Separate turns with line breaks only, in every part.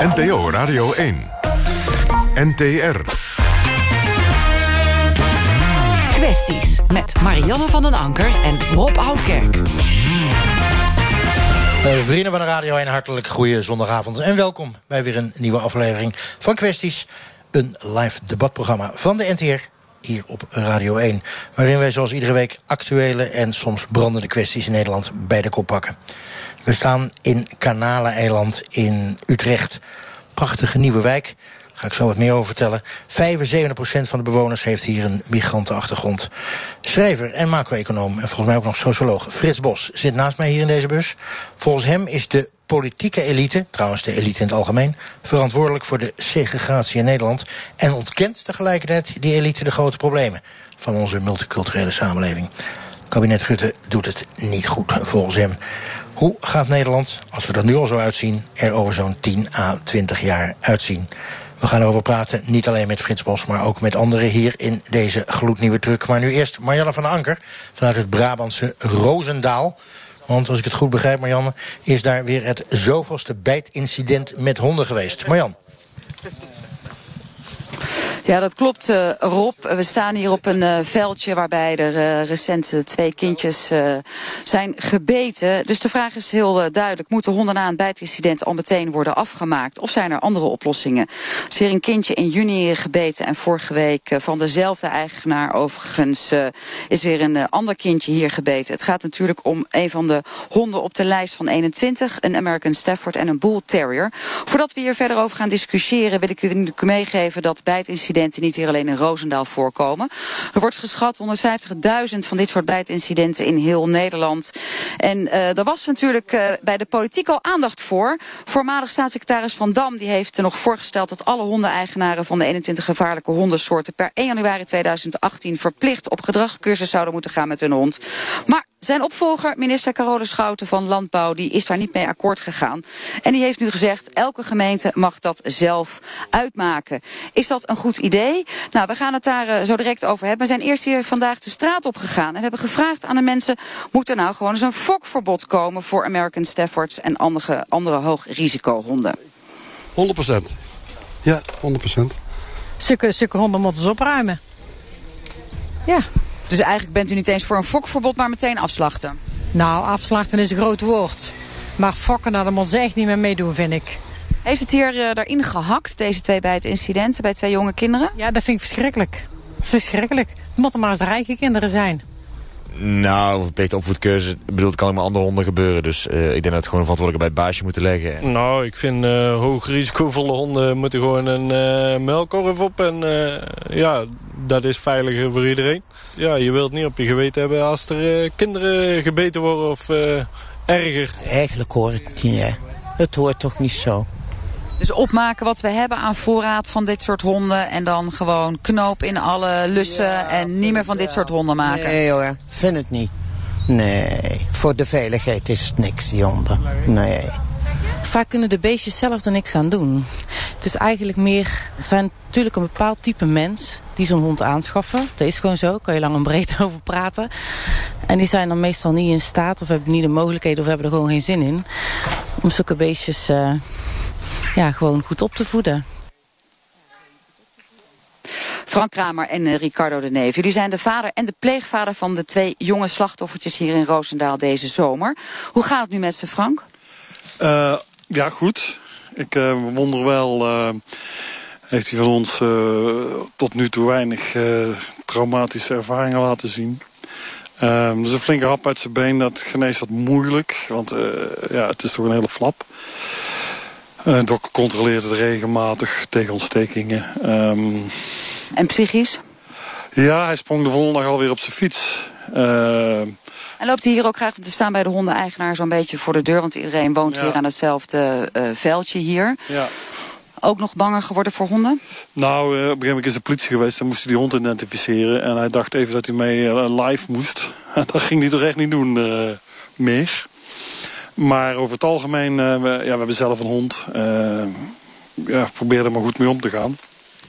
NPO Radio 1. NTR.
Kwesties met Marianne van den Anker en Rob Oudkerk.
Uh, vrienden van de Radio 1, hartelijk goede zondagavond en welkom bij weer een nieuwe aflevering van Kwesties. Een live debatprogramma van de NTR hier op Radio 1. Waarin wij zoals iedere week actuele en soms brandende kwesties in Nederland bij de kop pakken. We staan in Kanaleneiland in Utrecht. Prachtige nieuwe wijk. Daar ga ik zo wat meer over vertellen. 75% van de bewoners heeft hier een migrantenachtergrond. Schrijver en macro-econoom en volgens mij ook nog socioloog Frits Bos zit naast mij hier in deze bus. Volgens hem is de politieke elite, trouwens de elite in het algemeen, verantwoordelijk voor de segregatie in Nederland en ontkent tegelijkertijd die elite de grote problemen van onze multiculturele samenleving. Kabinet Rutte doet het niet goed, volgens hem. Hoe gaat Nederland, als we er nu al zo uitzien, er over zo'n 10 à 20 jaar uitzien? We gaan erover praten, niet alleen met Frits Bos, maar ook met anderen hier in deze gloednieuwe truck. Maar nu eerst Marjelle van Anker vanuit het Brabantse Rozendaal. Want als ik het goed begrijp, Marianne, is daar weer het zoveelste bijtincident met honden geweest. Marjan.
Ja, dat klopt, uh, Rob. We staan hier op een uh, veldje waarbij er uh, recent twee kindjes zijn gebeten. Dus de vraag is heel duidelijk. Moeten honden na een bijtincident al meteen worden afgemaakt? Of zijn er andere oplossingen? Er is hier een kindje in juni gebeten en vorige week van dezelfde eigenaar overigens is weer een ander kindje hier gebeten. Het gaat natuurlijk om een van de honden op de lijst van 21. Een American Stafford en een Bull Terrier. Voordat we hier verder over gaan discussiëren wil ik u meegeven dat bijtincidenten niet hier alleen in Roosendaal voorkomen. Er wordt geschat 150.000 van dit soort bijtincidenten in heel Nederland. En uh, er was natuurlijk uh, bij de politiek al aandacht voor. Voormalig staatssecretaris Van Dam die heeft er nog voorgesteld dat alle hondeneigenaren van de 21 gevaarlijke hondensoorten per 1 januari 2018 verplicht op gedragscursus zouden moeten gaan met hun hond. Maar zijn opvolger, minister Carole Schouten van Landbouw, die is daar niet mee akkoord gegaan. En die heeft nu gezegd, elke gemeente mag dat zelf uitmaken. Is dat een goed idee? Nou, we gaan het daar uh, zo direct over hebben. We zijn eerst hier vandaag de straat op gegaan. En we hebben gevraagd aan de mensen, moet er nou gewoon eens een fokverbod komen voor American Staffords en andere, andere hoogrisicohonden?
100 procent. Ja, 100 procent.
Zulke, zulke honden moeten ze opruimen. Ja.
Dus eigenlijk bent u niet eens voor een fokverbod, maar meteen afslachten?
Nou, afslachten is een groot woord. Maar fokken, nou, daar moet ze echt niet meer meedoen, vind ik.
Heeft het hier uh, daarin gehakt, deze twee bij het incidenten, bij twee jonge kinderen?
Ja, dat vind ik verschrikkelijk. Verschrikkelijk. Het moeten maar eens rijke kinderen zijn.
Nou, verplichte opvoedcursus, bedoel, het kan ook met andere honden gebeuren. Dus uh, ik denk dat het gewoon verantwoordelijk bij het baasje moeten leggen.
Nou, ik vind uh, hoog risicovolle honden moeten gewoon een uh, melkkorf op. En ja, dat is veiliger voor iedereen. Ja, je wilt niet op je geweten hebben als er kinderen gebeten worden of erger.
Eigenlijk hoor ik het niet, hè. Het hoort toch niet zo.
Dus opmaken wat we hebben aan voorraad van dit soort honden. En dan gewoon knoop in alle lussen ja, en niet meer van dit soort honden maken.
Nee hoor, vind het niet. Nee, voor de veiligheid is het niks, die honden. Nee.
Vaak kunnen de beestjes zelf er niks aan doen. Het is eigenlijk meer... Er zijn natuurlijk een bepaald type mens die zo'n hond aanschaffen. Dat is gewoon zo, kan je lang en breed over praten. En die zijn dan meestal niet in staat of hebben niet de mogelijkheden... of hebben er gewoon geen zin in om zulke beestjes... Uh, ja, gewoon goed op te voeden.
Frank Kramer en uh, Ricardo de Neef. Jullie zijn de vader en de pleegvader van de twee jonge slachtoffertjes hier in Roosendaal deze zomer. Hoe gaat het nu met ze, Frank?
Uh, ja, goed. Ik uh, wonder wel, heeft hij van ons tot nu toe weinig traumatische ervaringen laten zien. Um, dus een flinke hap uit zijn been, dat geneest wat moeilijk. Want ja, het is toch een hele flap. Uh, de dokter controleert het regelmatig tegen ontstekingen. Um,
en psychisch?
Ja, hij sprong de volgende dag alweer op zijn fiets. Uh,
en loopt hij hier ook graag te staan bij de hondeneigenaar zo'n beetje voor de deur? Want iedereen woont ja. hier aan hetzelfde uh, veldje hier.
Ja.
Ook nog banger geworden voor honden?
Nou, op een gegeven moment is de politie geweest. Dan moest hij die hond identificeren. En hij dacht even dat hij mee live moest. dat ging hij toch echt niet doen meer. Maar over het algemeen, we, ja, we hebben zelf een hond. Uh, ja, probeer er maar goed mee om te gaan.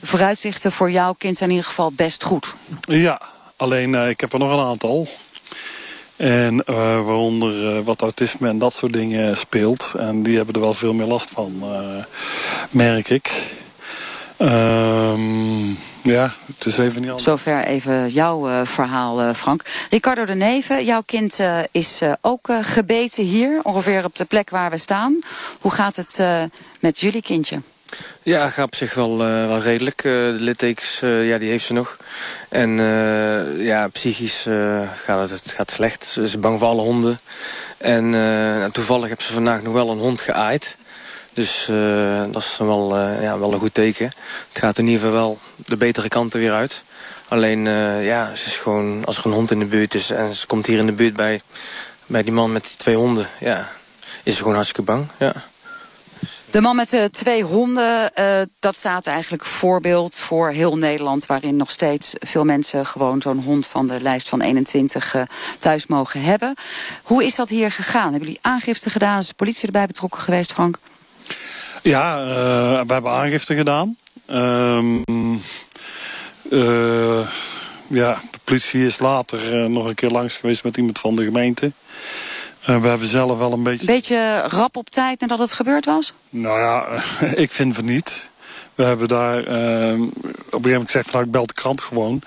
Vooruitzichten voor jouw kind zijn in ieder geval best goed.
Ja, alleen uh, ik heb er nog een aantal. En uh, waaronder uh, wat autisme en dat soort dingen speelt. En die hebben er wel veel meer last van, uh, merk ik. Um, ja, het is even niet anders.
Zover even jouw verhaal, Frank. Ricardo de Neven, jouw kind is ook gebeten hier, ongeveer op de plek waar we staan. Hoe gaat het met jullie kindje?
Ja, gaat op zich wel, uh, wel redelijk. Uh, de littekens, uh, ja, die heeft ze nog. En ja, psychisch gaat het, het gaat slecht. Ze is bang voor alle honden. En nou, toevallig heb ze vandaag nog wel een hond geaaid. Dus dat is wel, ja, wel een goed teken. Het gaat in ieder geval wel de betere kant er weer uit. Alleen, ja, ze is gewoon, als er een hond in de buurt is... en ze komt hier in de buurt bij, bij die man met die twee honden... ja, is ze gewoon hartstikke bang, ja.
De man met de twee honden, dat staat eigenlijk voorbeeld voor heel Nederland... waarin nog steeds veel mensen gewoon zo'n hond van de lijst van 21 uh, thuis mogen hebben. Hoe is dat hier gegaan? Hebben jullie aangifte gedaan? Is de politie erbij betrokken geweest, Frank?
Ja, uh, we hebben aangifte gedaan. Um, ja, de politie is later nog een keer langs geweest met iemand van de gemeente... Uh, we hebben zelf wel een beetje...
Beetje rap op tijd nadat het gebeurd was?
Nou ja, ik vind van niet. We hebben daar uh, op een gegeven moment gezegd van nou, ik bel de krant gewoon.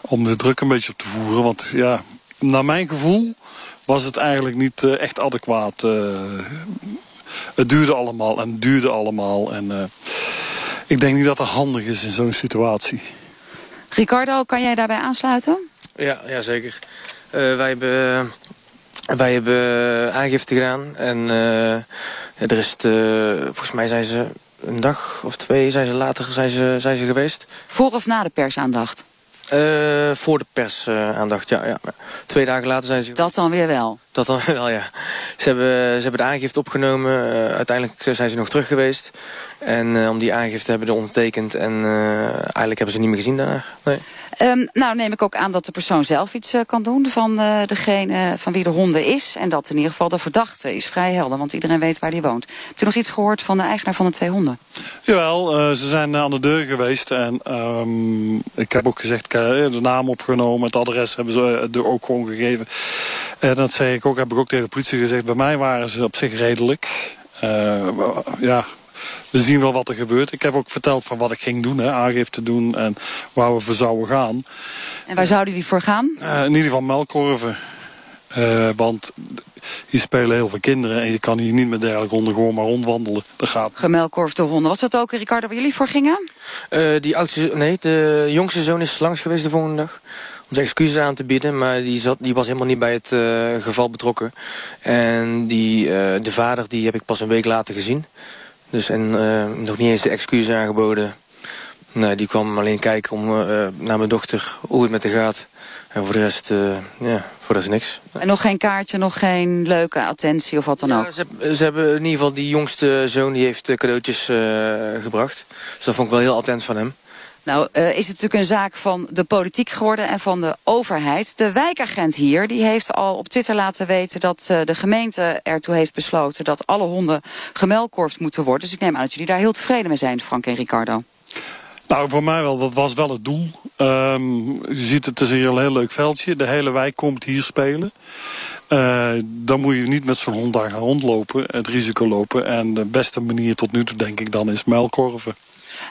Om de druk een beetje op te voeren. Want ja, naar mijn gevoel was het eigenlijk niet echt adequaat. Het duurde allemaal en duurde allemaal. En ik denk niet dat het handig is in zo'n situatie.
Ricardo, kan jij daarbij aansluiten?
Ja, ja zeker. wij hebben wij hebben aangifte gedaan en uh, er is de, volgens mij zijn ze een dag of twee zijn ze later zijn ze, zijn ze geweest.
Voor of na de persaandacht?
Uh, voor de persaandacht, ja, ja. Twee dagen later zijn ze...
Dat dan weer wel?
Dat dan wel, ja. Ze hebben, ze hebben de aangifte opgenomen. Uh, uiteindelijk zijn ze nog terug geweest. En uh, om die aangifte hebben ze ondertekend. En eigenlijk hebben ze niet meer gezien daarna. Nee.
Um, nou neem ik ook aan dat de persoon zelf iets uh, kan doen van uh, degene van wie de honden is. En dat in ieder geval de verdachte is vrij helder, want iedereen weet waar die woont. Hebt u nog iets gehoord van de eigenaar van de twee honden?
Jawel, uh, ze zijn aan de deur geweest. En um, ik heb ook gezegd, de naam opgenomen, het adres hebben ze er ook gewoon gegeven. En dat zei ik ook, heb ik ook tegen de politie gezegd. Bij mij waren ze op zich redelijk. ja, we zien wel wat er gebeurt. Ik heb ook verteld van wat ik ging doen, hè, aangifte doen en waar we voor zouden gaan.
En waar zouden jullie voor gaan?
Uh, in ieder geval melkkorven. Uh, want hier spelen heel veel kinderen en je kan hier niet met dergelijke honden gewoon maar rondwandelen. Dat gaat.
Gemelkorfde honden. Was dat ook, Ricardo, waar jullie voor gingen?
Uh, die oudste, nee, de jongste zoon is langs geweest de volgende dag zijn excuses aan te bieden. Maar die, zat, die was helemaal niet bij het uh, geval betrokken. En die, uh, de vader die heb ik pas een week later gezien. Dus en uh, nog niet eens de excuses aangeboden. Nee, die kwam alleen kijken om, naar mijn dochter, hoe het met haar gaat. En voor de rest, ja, voor de rest niks.
En nog geen kaartje, nog geen leuke attentie of wat dan
ja,
ook?
Ze, ze, hebben in ieder geval die jongste zoon, die heeft cadeautjes gebracht. Dus dat vond ik wel heel attent van hem.
Nou, uh, is het natuurlijk een zaak van de politiek geworden en van de overheid. De wijkagent hier die heeft al op Twitter laten weten dat uh, de gemeente ertoe heeft besloten dat alle honden gemelkorfd moeten worden. Dus ik neem aan dat jullie daar heel tevreden mee zijn, Frank en Ricardo.
Nou, voor mij wel. Dat was wel het doel. Um, je ziet, het is hier een heel leuk veldje. De hele wijk komt hier spelen. Uh, dan moet je niet met zo'n hond daar gaan rondlopen. Het risico lopen. En de beste manier tot nu toe, denk ik, dan is muilkorven.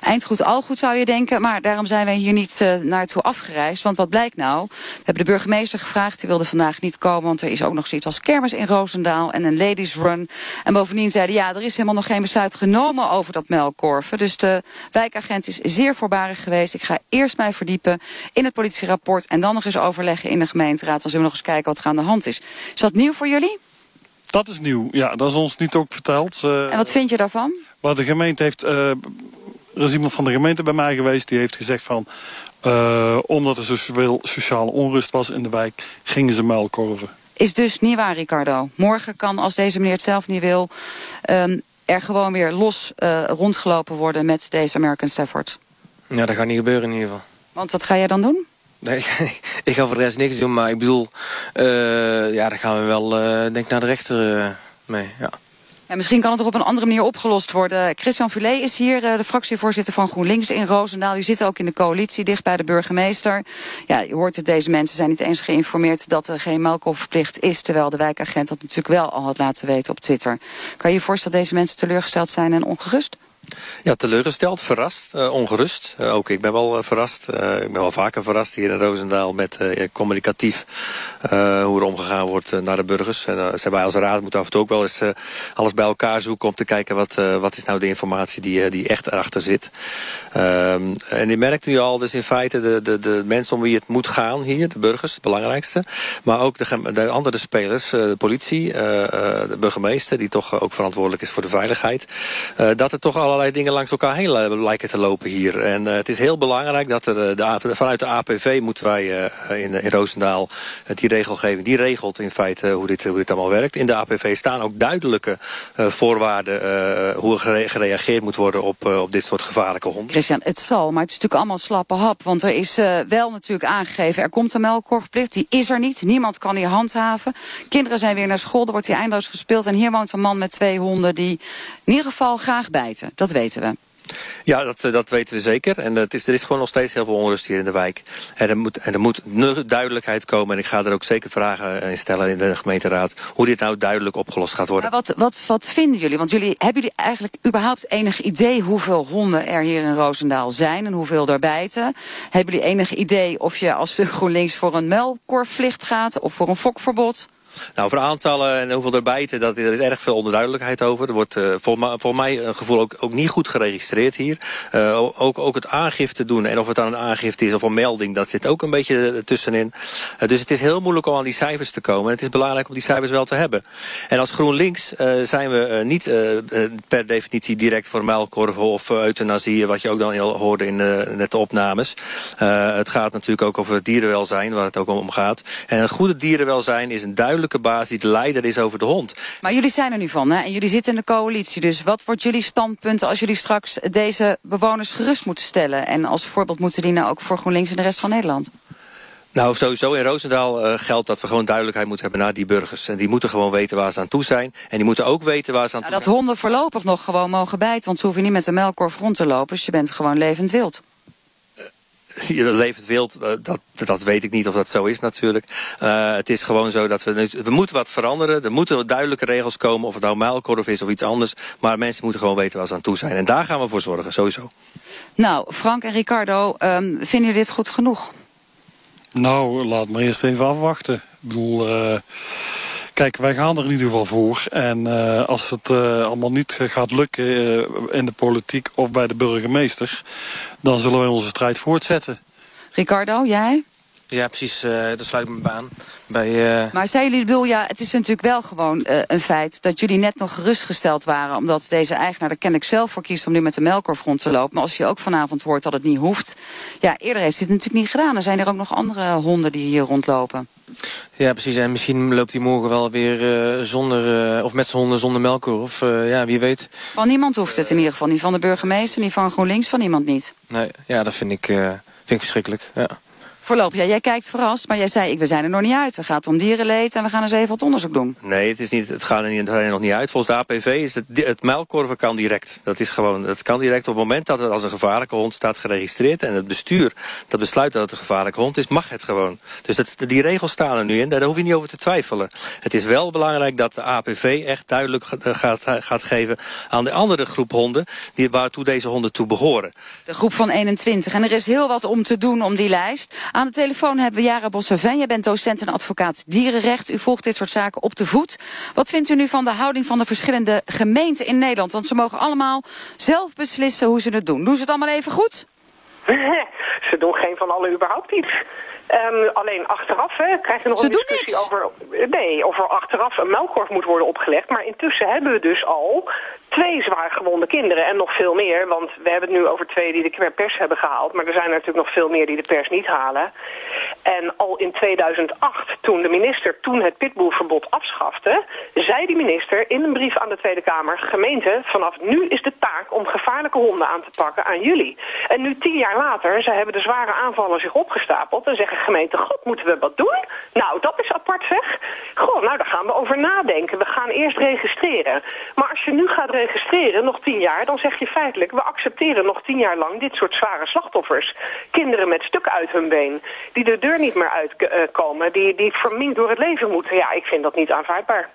Eindgoed, al goed zou je denken. Maar daarom zijn wij hier niet uh, naartoe afgereisd. Want wat blijkt nou? We hebben de burgemeester gevraagd. Die wilde vandaag niet komen. Want er is ook nog zoiets als kermis in Roosendaal. En een ladies run. En bovendien zeiden ja, er is helemaal nog geen besluit genomen over dat melkkorven. Dus de wijkagent is zeer voorbarig geweest. Ik ga eerst mij verdiepen in het politierapport. En dan nog eens overleggen in de gemeenteraad. Dan zullen we nog eens kijken wat er aan de hand is. Is dat nieuw voor jullie?
Dat is nieuw, ja. Dat is ons niet ook verteld. Uh,
en wat vind je daarvan?
Wat de gemeente heeft... Uh, er is iemand van de gemeente bij mij geweest die heeft gezegd van... Uh, omdat er zoveel sociale onrust was in de wijk, gingen ze muilkorven.
Is dus niet waar, Ricardo. Morgen kan, als deze meneer het zelf niet wil... Um, er gewoon weer los uh, rondgelopen worden met deze American Stafford.
Ja, dat gaat niet gebeuren in ieder geval.
Want wat ga jij dan doen?
Nee, ik ga voor de rest niks doen, maar ik bedoel... Uh, ja, daar gaan we wel, denk ik, naar de rechter mee, ja.
En misschien kan het er op een andere manier opgelost worden. Christian Vulé is hier, de fractievoorzitter van GroenLinks in Roosendaal. U zit ook in de coalitie, dicht bij de burgemeester. Ja, je hoort het, deze mensen zijn niet eens geïnformeerd dat er geen melkofverplicht is. Terwijl de wijkagent dat natuurlijk wel al had laten weten op Twitter. Kan je je voorstellen dat deze mensen teleurgesteld zijn en ongerust?
Ja, teleurgesteld, verrast, uh, ongerust. Uh, ook ik ben wel uh, verrast. ik ben wel vaker verrast hier in Roosendaal met communicatief hoe er omgegaan wordt naar de burgers. En wij als raad moeten af en toe ook wel eens alles bij elkaar zoeken om te kijken wat, wat is nou de informatie die, die echt erachter zit. Ehm, en je merkt nu al dus in feite de, de, de mensen om wie het moet gaan hier, de burgers, het belangrijkste. Maar ook de, de andere spelers, de politie, de burgemeester die toch ook verantwoordelijk is voor de veiligheid. dat het toch allerlei dingen langs elkaar heen lijken te lopen hier. En uh, het is heel belangrijk dat er uh, de, vanuit de APV moeten wij uh, in, in Roosendaal die regelgeving, die regelt in feite hoe dit, hoe dit allemaal werkt. In de APV staan ook duidelijke voorwaarden hoe er gereageerd moet worden op, op dit soort gevaarlijke honden.
Christian, het zal, maar het is natuurlijk allemaal slappe hap. Want er is wel natuurlijk aangegeven, er komt een melkkorverplicht, die is er niet. Niemand kan hier handhaven. Kinderen zijn weer naar school, er wordt hier eindeloos gespeeld. En hier woont een man met twee honden die in ieder geval graag bijten. Dat weten we.
Ja, dat, eh, dat weten we zeker. En het is, er is gewoon nog steeds heel veel onrust hier in de wijk. En er moet, en er moet duidelijkheid komen. En ik ga er ook zeker vragen in stellen in de gemeenteraad. Hoe dit nou duidelijk opgelost gaat worden.
Maar wat, wat, wat vinden jullie? Want jullie, hebben jullie eigenlijk überhaupt enig idee hoeveel honden er hier in Roosendaal zijn? En hoeveel er bijten? Hebben jullie enig idee of je als GroenLinks voor een melkkorflicht gaat? Of voor een fokverbod?
Nou, voor aantallen en hoeveel er bijten, dat, er is erg veel onduidelijkheid over. Er wordt uh, voor, mij een gevoel ook, ook, niet goed geregistreerd hier. Uh, ook, ook het aangifte doen en of het dan een aangifte is of een melding, dat zit ook een beetje tussenin. Uh, dus het is heel moeilijk om aan die cijfers te komen. En het is belangrijk om die cijfers wel te hebben. En als GroenLinks zijn we niet per definitie direct voor muilkorven of euthanasie, wat je ook dan heel hoorde in net de opnames. het gaat natuurlijk ook over dierenwelzijn, waar het ook om gaat. En een goede dierenwelzijn is een duidelijk baas die de leider is over de hond.
Maar jullie zijn er nu van, hè? En jullie zitten in de coalitie. Dus wat wordt jullie standpunt als jullie straks deze bewoners gerust moeten stellen? En als voorbeeld moeten dienen ook voor GroenLinks en de rest van Nederland?
Nou, sowieso in Roosendaal uh, geldt dat we gewoon duidelijkheid moeten hebben naar die burgers. En die moeten gewoon weten waar ze aan toe zijn. En die moeten ook weten waar ze aan
nou,
toe
zijn. Dat honden voorlopig nog gewoon mogen bijten. Want ze hoeven niet met een melkkorf rond te lopen. Dus je bent gewoon levend wild
levend wild, eh, dat, dat weet ik niet of dat zo is natuurlijk. Uh, het is gewoon zo dat we, we moeten wat veranderen. Er moeten duidelijke regels komen, of het nou muilkorf is of iets anders. Maar mensen moeten gewoon weten waar ze aan toe zijn. En daar gaan we voor zorgen, sowieso.
Nou, Frank en Ricardo, um, vinden jullie dit goed genoeg?
Nou, laat maar eerst even afwachten. Ik bedoel... Uh... Kijk, wij gaan er in ieder geval voor. En uh, als het uh, allemaal niet gaat lukken uh, in de politiek of bij de burgemeester... dan zullen wij onze strijd voortzetten.
Ricardo, jij?
Ja, precies. dat sluit ik me bij aan. Bij,
Maar zijn jullie, bedoel, ja, het is natuurlijk wel gewoon een feit... dat jullie net nog gerustgesteld waren... omdat deze eigenaar er kennelijk zelf voor kiest om nu met de melkorf rond te lopen. Maar als je ook vanavond hoort dat het niet hoeft... ja, eerder heeft hij het natuurlijk niet gedaan. Er zijn er ook nog andere honden die hier rondlopen.
Ja, precies. En misschien loopt hij morgen wel weer uh, zonder, uh, of met zijn honden zonder melkkorf. Uh, ja, wie weet.
Van niemand hoeft het in ieder geval. Niet van de burgemeester, niet van GroenLinks, van niemand niet.
Nee, ja, dat vind ik, vind ik verschrikkelijk. Ja.
Voorlopig, ja, jij kijkt verrast, maar jij zei, we zijn er nog niet uit. We gaan om dierenleed en we gaan eens even wat onderzoek doen.
Nee, het, is niet, het gaat er, niet, er nog niet uit. Volgens de APV is het, het muilkorven kan direct. Dat is gewoon, het kan direct op het moment dat het als een gevaarlijke hond staat geregistreerd. En het bestuur dat besluit dat het een gevaarlijke hond is, mag het gewoon. Dus dat, die regels staan er nu in, daar hoef je niet over te twijfelen. Het is wel belangrijk dat de APV echt duidelijk gaat, gaat geven aan de andere groep honden, die, waartoe deze honden toe behoren.
De groep van 21. En er is heel wat om te doen om die lijst. Aan de telefoon hebben we Jara Bossevin. Jij bent docent en advocaat dierenrecht. U volgt dit soort zaken op de voet. Wat vindt u nu van de houding van de verschillende gemeenten in Nederland? Want ze mogen allemaal zelf beslissen hoe ze het doen. Doen ze het allemaal even goed?
ze doen geen van allen überhaupt iets. Um, alleen achteraf hè, krijg je nog een discussie over... Nee, of er achteraf een melkkorf moet worden opgelegd. Maar intussen hebben we dus al twee zwaar gewonde kinderen en nog veel meer. Want we hebben het nu over twee die de pers hebben gehaald. Maar er zijn er natuurlijk nog veel meer die de pers niet halen. En al in 2008, toen de minister toen het pitbullverbod afschafte... zei die minister in een brief aan de Tweede Kamer... gemeente, vanaf nu is de taak om gevaarlijke honden aan te pakken aan jullie. En nu tien jaar later, ze hebben de zware aanvallen zich opgestapeld... en zeggen gemeente, god, moeten we wat doen? Nou, dat is apart zeg. Goh, nou, daar gaan we over nadenken. We gaan eerst registreren. Maar als je nu gaat registreren, nog tien jaar... dan zeg je feitelijk, we accepteren nog tien jaar lang... dit soort zware slachtoffers. Kinderen met stuk uit hun been, die de deur niet meer uitkomen... die, die verminkt door het leven moeten. Ja, ik vind dat niet aanvaardbaar.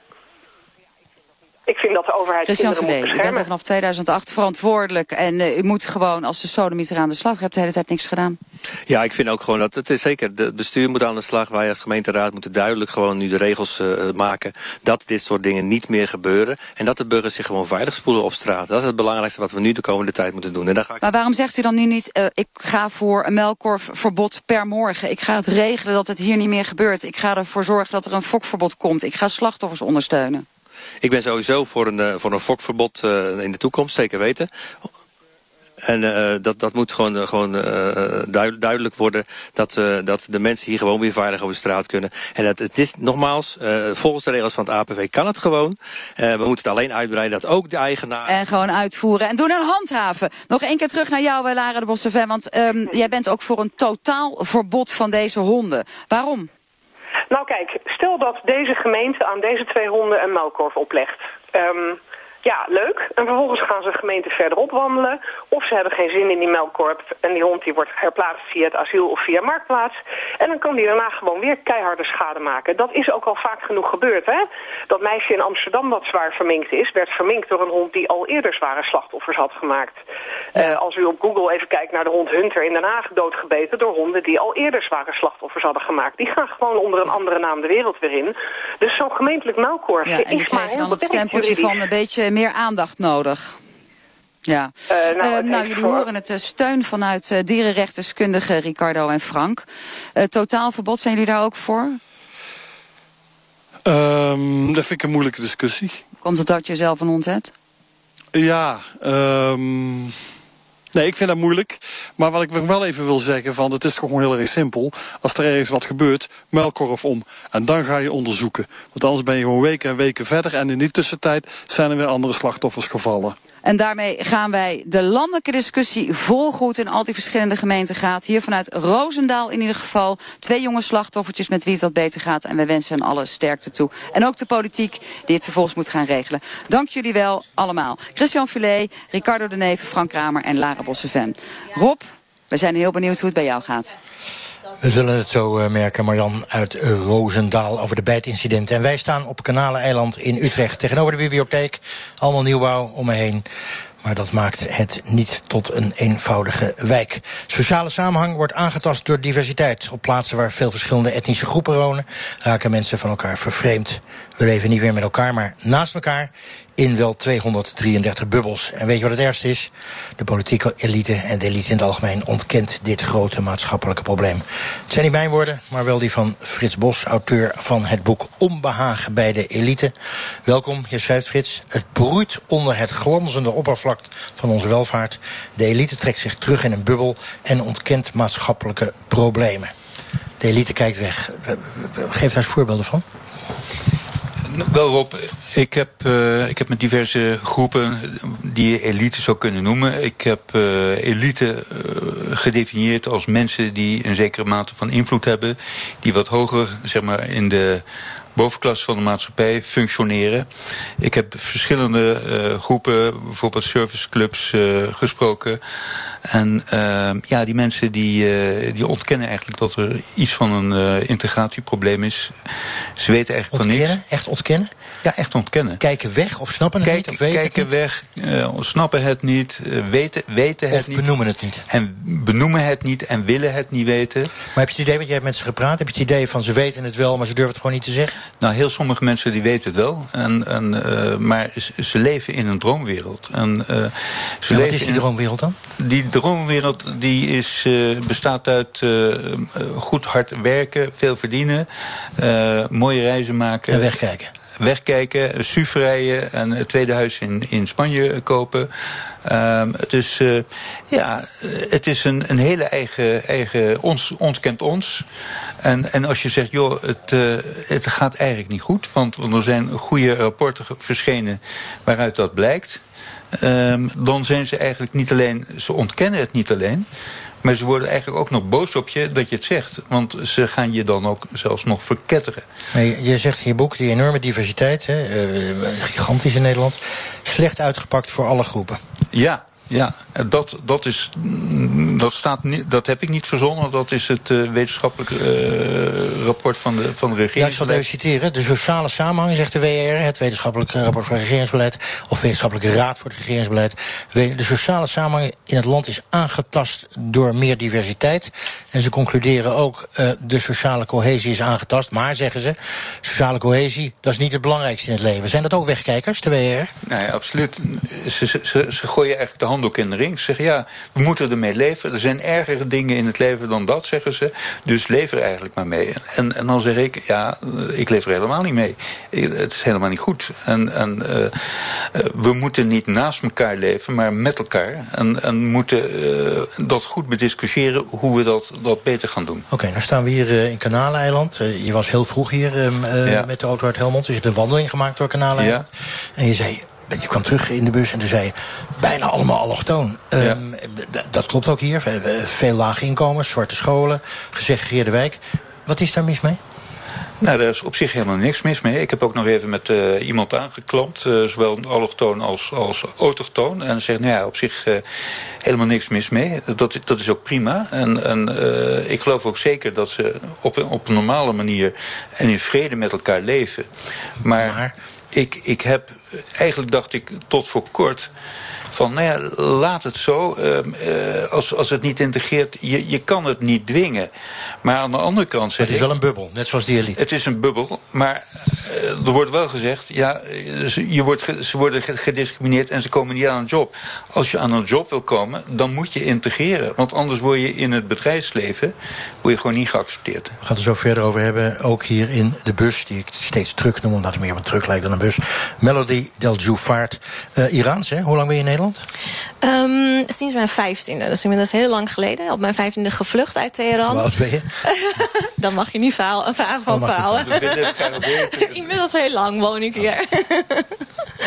Ik vind dat de overheid
Christian
kinderen moet
u bent
beschermen.
er vanaf 2008 verantwoordelijk. En eh, u moet gewoon als de sodemieter aan de slag. U hebt de hele tijd niks gedaan.
Ja, ik vind ook gewoon dat het is zeker, de bestuur moet aan de slag. Wij als gemeenteraad moeten duidelijk gewoon nu de regels eh, maken. Dat dit soort dingen niet meer gebeuren. En dat de burgers zich gewoon veilig spoelen op straat. Dat is het belangrijkste wat we nu de komende tijd moeten doen. En daar ga ik
Maar waarom zegt u dan nu niet... eh, ik ga voor een melkkorfverbod per morgen. Ik ga het regelen dat het hier niet meer gebeurt. Ik ga ervoor zorgen dat er een fokverbod komt. Ik ga slachtoffers ondersteunen.
Ik ben sowieso voor een, eh, voor een fokverbod eh, in de toekomst, zeker weten. En eh, dat, dat moet gewoon, gewoon duid- duidelijk worden dat, dat de mensen hier gewoon weer veilig over de straat kunnen. En dat, het is nogmaals, volgens de regels van het APV kan het gewoon. We moeten het alleen uitbreiden dat ook de eigenaar...
En gewoon uitvoeren en doen en handhaven. Nog één keer terug naar jou, Lara de Bosseven. Want ehm, jij bent ook voor een totaal verbod van deze honden. Waarom?
Nou kijk, stel dat deze gemeente aan deze twee honden een melkkorf oplegt. Ehm, ja, leuk. En vervolgens gaan ze de gemeente verderop wandelen. Of ze hebben geen zin in die melkkorf en die hond die wordt herplaatst via het asiel of via marktplaats. En dan kan die daarna gewoon weer keiharde schade maken. Dat is ook al vaak genoeg gebeurd, hè. Dat meisje in Amsterdam wat zwaar verminkt is, werd verminkt door een hond die al eerder zware slachtoffers had gemaakt. Eh, als u op Google even kijkt naar de hond Hunter in Den Haag, doodgebeten door honden die al eerder zware slachtoffers hadden gemaakt. Die gaan gewoon onder een andere naam de wereld weer in. Dus zo'n gemeentelijk melkkorfje
Ja, en dan
is maar heel beperkt
van een beetje meer aandacht nodig. Ja.
Eh, nou,
Eh, nou, jullie
voor-
horen het eh, steun vanuit eh, dierenrechtdeskundigen Ricardo en Frank. Eh, totaalverbod, zijn jullie daar ook voor?
Ehm, dat vind ik een moeilijke discussie.
Komt het dat je zelf een hond hebt?
Ja, ehm, nee, ik vind dat moeilijk. Maar wat ik wel even wil zeggen, van, het is gewoon heel erg simpel. Als er ergens wat gebeurt, melkkorf om. En dan ga je onderzoeken. Want anders ben je gewoon weken en weken verder. En in die tussentijd zijn er weer andere slachtoffers gevallen.
En daarmee gaan wij de landelijke discussie volgoed in al die verschillende gemeenten gaat. Hier vanuit Roosendaal in ieder geval. Twee jonge slachtoffertjes met wie het wat beter gaat. En wij wensen hen alle sterkte toe. En ook de politiek die het vervolgens moet gaan regelen. Dank jullie wel allemaal. Christian Filet, Ricardo de Neve, Frank Kramer en Lara Bossevem. Rob, we zijn heel benieuwd hoe het bij jou gaat.
We zullen het zo eh, merken, Marjan uit Roosendaal over de bijtincidenten. En wij staan op Kanaleneiland in Utrecht tegenover de bibliotheek. Allemaal nieuwbouw om me heen. Maar dat maakt het niet tot een eenvoudige wijk. Sociale samenhang wordt aangetast door diversiteit. Op plaatsen waar veel verschillende etnische groepen wonen, raken mensen van elkaar vervreemd. We leven niet meer met elkaar, maar naast elkaar in wel 233 bubbels. En weet je wat het ergste is? De politieke elite en de elite in het algemeen ontkent dit grote maatschappelijke probleem. Het zijn niet mijn woorden, maar wel die van Frits Bos, auteur van het boek Onbehagen bij de elite. Welkom, je schrijft Frits. Het broeit onder het glanzende oppervlak van onze welvaart. De elite trekt zich terug in een bubbel en ontkent maatschappelijke problemen. De elite kijkt weg. Geef daar eens voorbeelden van.
Wel Rob, ik heb, eh, ik heb met diverse groepen die je elite zou kunnen noemen. Ik heb eh, elite eh, gedefinieerd als mensen die een zekere mate van invloed hebben. Die wat hoger zeg maar, in de bovenklasse van de maatschappij functioneren. Ik heb verschillende eh, groepen, bijvoorbeeld serviceclubs, eh, gesproken. En uh, ja, die mensen die, uh, die ontkennen eigenlijk dat er iets van een uh, integratieprobleem is. Ze weten eigenlijk
ontkennen?
van niks.
Echt ontkennen?
Ja, echt ontkennen.
Kijken weg of snappen het
Kijk,
niet? Of weten
kijken
het niet?
weg, uh, snappen het niet, weten, weten het
of
niet.
benoemen het niet.
En benoemen het niet en willen het niet weten.
Maar heb je het idee, want jij hebt met ze gepraat, heb je het idee van ze weten het wel, maar ze durven het gewoon niet te zeggen?
Nou, heel sommige mensen die weten het wel. En, en, maar ze, ze leven in een droomwereld. En,
ja, wat is die droomwereld dan?
Die droomwereld die is, bestaat uit goed hard werken, veel verdienen, mooie reizen maken.
En wegkijken.
Wegkijken, SUV rijden en het tweede huis in, in Spanje kopen. Um, dus uh, ja, het is een, een hele eigen, eigen ons, ons kent ons. En, en als je zegt, joh, het, uh, het gaat eigenlijk niet goed, want, er zijn goede rapporten verschenen waaruit dat blijkt. Um, dan zijn ze eigenlijk niet alleen, ze ontkennen het niet alleen, maar ze worden eigenlijk ook nog boos op je dat je het zegt. Want ze gaan je dan ook zelfs nog verketteren.
Maar je, zegt in je boek, die enorme diversiteit, hè, uh, gigantisch in Nederland... slecht uitgepakt voor alle groepen.
Ja, ja, dat, dat, is, dat, staat niet, dat heb ik niet verzonnen. Dat is het uh, wetenschappelijke uh, rapport van de, van de regering.
Ja, ik zal het even citeren. De sociale samenhang, zegt de WR, het wetenschappelijke rapport van regeringsbeleid... of wetenschappelijke raad voor het regeringsbeleid. De sociale samenhang in het land is aangetast door meer diversiteit. En ze concluderen ook, uh, de sociale cohesie is aangetast. Maar, zeggen ze, sociale cohesie, dat is niet het belangrijkste in het leven. Zijn dat ook wegkijkers, de WR?
Nee, absoluut. Ze, ze, ze, gooien eigenlijk de handdoek in de ring. Ze zeggen, ja, we moeten ermee leven. Er zijn ergere dingen in het leven dan dat, zeggen ze. Dus leef er eigenlijk maar mee. En, en dan zeg ik, ja, ik leef er helemaal niet mee. Het is helemaal niet goed. En, en uh, we moeten niet naast elkaar leven, maar met elkaar. En, en moeten uh, dat goed bediscussiëren hoe we dat, dat beter gaan doen.
Oké, okay, nou staan we hier in Kanaleiland. je was heel vroeg hier ja. met de auto uit Helmond. Dus je hebt een wandeling gemaakt door Kanaleiland. Ja. En je zei, je kwam terug in de bus en toen zei je... bijna allemaal allochtoon. Ja. Um, dat klopt ook hier. Veel lage inkomens, zwarte scholen, gesegregeerde wijk. Wat is daar mis mee?
Nou, daar is op zich helemaal niks mis mee. Ik heb ook nog even met uh, iemand aangeklampt, uh, zowel allochtoon als, als autochtoon. En zegt, nou ja, op zich uh, helemaal niks mis mee. Dat, dat is ook prima. En, en ik geloof ook zeker dat ze op, op een normale manier en in vrede met elkaar leven. maar... maar ik, ik heb, eigenlijk dacht ik tot voor kort van, nou ja, laat het zo. Uh, als, als het niet integreert, je, je kan het niet dwingen. Maar aan de andere kant zeg
Het is wel een bubbel, net zoals die elite.
Het is een bubbel, maar uh, er wordt wel gezegd... ja, je wordt, ze worden gediscrimineerd en ze komen niet aan een job. Als je aan een job wil komen, dan moet je integreren. Want anders word je in het bedrijfsleven word je gewoon niet geaccepteerd.
We gaan het er zo verder over hebben. Ook hier in de bus, die ik steeds truck noem... omdat het meer op een truck lijkt dan een bus. Melody Del uh, Iraans, hè? Hoe lang ben je in Nederland?
Um, sinds mijn vijftiende, dus inmiddels heel lang geleden. Op mijn vijftiende gevlucht uit Teheran.
Hoe ben je?
Dan mag je niet verhaal, van vrouwen. inmiddels heel lang woon ik hier.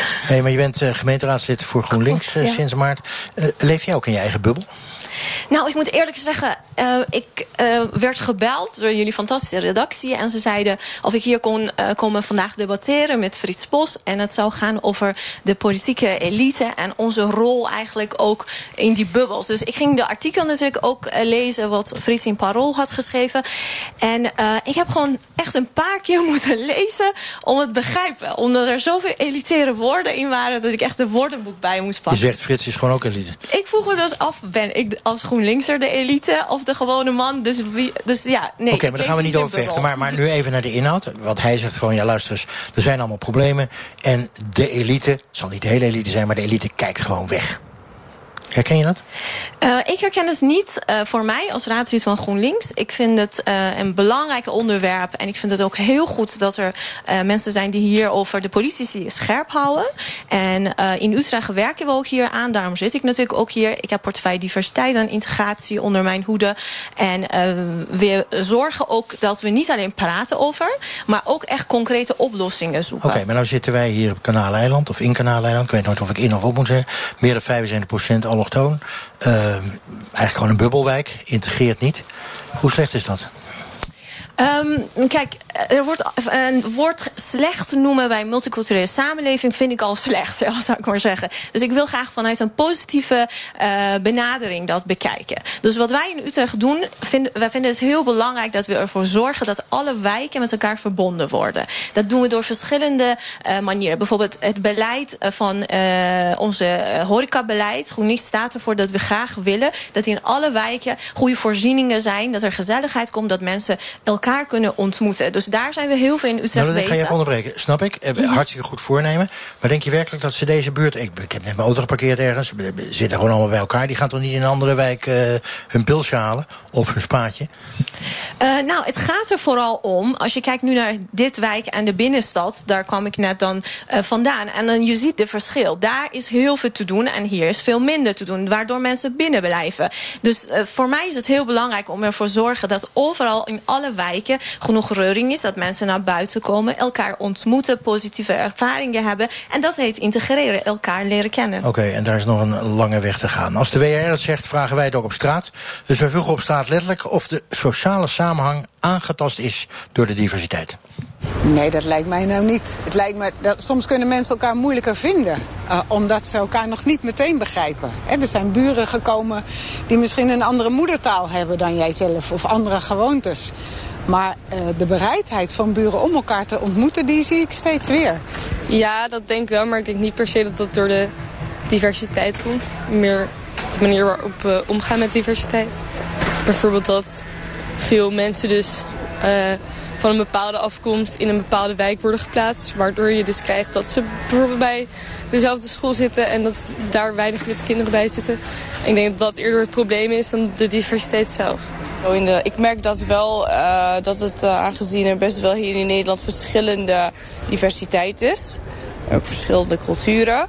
hey, maar je bent uh, gemeenteraadslid voor GroenLinks ja. sinds maart. Uh, leef jij ook in je eigen bubbel?
Nou, ik moet eerlijk zeggen, uh, ik uh, werd gebeld door jullie fantastische redactie. En ze zeiden of ik hier kon uh, komen vandaag debatteren met Frits Bos. En het zou gaan over de politieke elite en onze rol eigenlijk ook in die bubbels. Dus ik ging de artikel natuurlijk ook lezen wat Frits in Parool had geschreven. En ik heb gewoon echt een paar keer moeten lezen om het te begrijpen. Omdat er zoveel elitaire woorden in waren dat ik echt een woordenboek bij moest pakken.
Je zegt Frits is gewoon ook elite.
Ik vroeg me dus af, ben ik als GroenLinkser de elite of de gewone man? Dus, wie, dus ja, nee.
Oké, okay, maar daar gaan we niet over vechten. Maar, maar nu even naar de inhoud. Want hij zegt gewoon, ja luister eens, er zijn allemaal problemen. En de elite, het zal niet de hele elite zijn, maar de elite kijkt gewoon weg. Herken je dat?
Uh, ik herken het niet uh, voor mij als raadslid van GroenLinks. Ik vind het uh, een belangrijk onderwerp. En ik vind het ook heel goed dat er mensen zijn die hier over de politici scherp houden. En in Utrecht werken we ook hier aan. Daarom zit ik natuurlijk ook hier. Ik heb portefeuille diversiteit en integratie onder mijn hoede. En we zorgen ook dat we niet alleen praten over, maar ook echt concrete oplossingen zoeken.
Oké, okay, maar nou zitten wij hier op Kanaaleiland of in Kanaaleiland. Ik weet nooit of ik in of op moet zeggen. Meer dan 75 procent allochtoon. Uh, eigenlijk gewoon een bubbelwijk, integreert niet. Hoe slecht is dat?
Um, kijk, er wordt een woord slecht noemen bij multiculturele samenleving vind ik al slecht, zou ik maar zeggen. Dus ik wil graag vanuit een positieve uh, benadering dat bekijken. Dus wat wij in Utrecht doen, vinden, wij vinden het heel belangrijk dat we ervoor zorgen dat alle wijken met elkaar verbonden worden. Dat doen we door verschillende uh, manieren. Bijvoorbeeld het beleid van uh, onze horecabeleid. GroenLinks staat ervoor dat we graag willen dat in alle wijken goede voorzieningen zijn, dat er gezelligheid komt, dat mensen elkaar elkaar kunnen ontmoeten. Dus daar zijn we heel veel in Utrecht
Nou, dat
bezig.
ga je even onderbreken. Snap ik. Eh, Hartstikke goed voornemen. Maar denk je werkelijk dat ze deze buurt... Ik, ik heb net mijn auto geparkeerd ergens. Ze zitten gewoon allemaal bij elkaar. Die gaan toch niet in een andere wijk eh, hun pilsje halen? Of hun spaatje?
Eh, nou, het gaat er vooral om, als je kijkt nu naar dit wijk en de binnenstad, daar kwam ik net dan vandaan. En dan je ziet de verschil. Daar is heel veel te doen en hier is veel minder te doen, waardoor mensen binnen blijven. Dus voor mij is het heel belangrijk om ervoor te zorgen dat overal in alle wijken genoeg reuring is, dat mensen naar buiten komen, elkaar ontmoeten, positieve ervaringen hebben. En dat heet integreren, elkaar leren kennen.
Oké, en daar is nog een lange weg te gaan. Als de WR het zegt, vragen wij het ook op straat. Dus wij vroegen op straat letterlijk of de sociale samenhang aangetast is door de diversiteit.
Nee, dat lijkt mij nou niet. Het lijkt me dat soms kunnen mensen elkaar moeilijker vinden. eh, omdat ze elkaar nog niet meteen begrijpen. Hè, er zijn buren gekomen die misschien een andere moedertaal hebben dan jijzelf. Of andere gewoontes. Maar eh, de bereidheid van buren om elkaar te ontmoeten, die zie ik steeds weer.
Ja, dat denk ik wel, maar ik denk niet per se dat dat door de diversiteit komt. Meer de manier waarop we omgaan met diversiteit. Bijvoorbeeld dat veel mensen dus eh, van een bepaalde afkomst in een bepaalde wijk worden geplaatst. Waardoor je dus krijgt dat ze bijvoorbeeld bij dezelfde school zitten en dat daar weinig witte kinderen bij zitten. Ik denk dat dat eerder het probleem is dan de diversiteit zelf.
Ik merk dat wel eh, dat het eh, aangezien er best wel hier in Nederland verschillende diversiteit is. Ook verschillende culturen.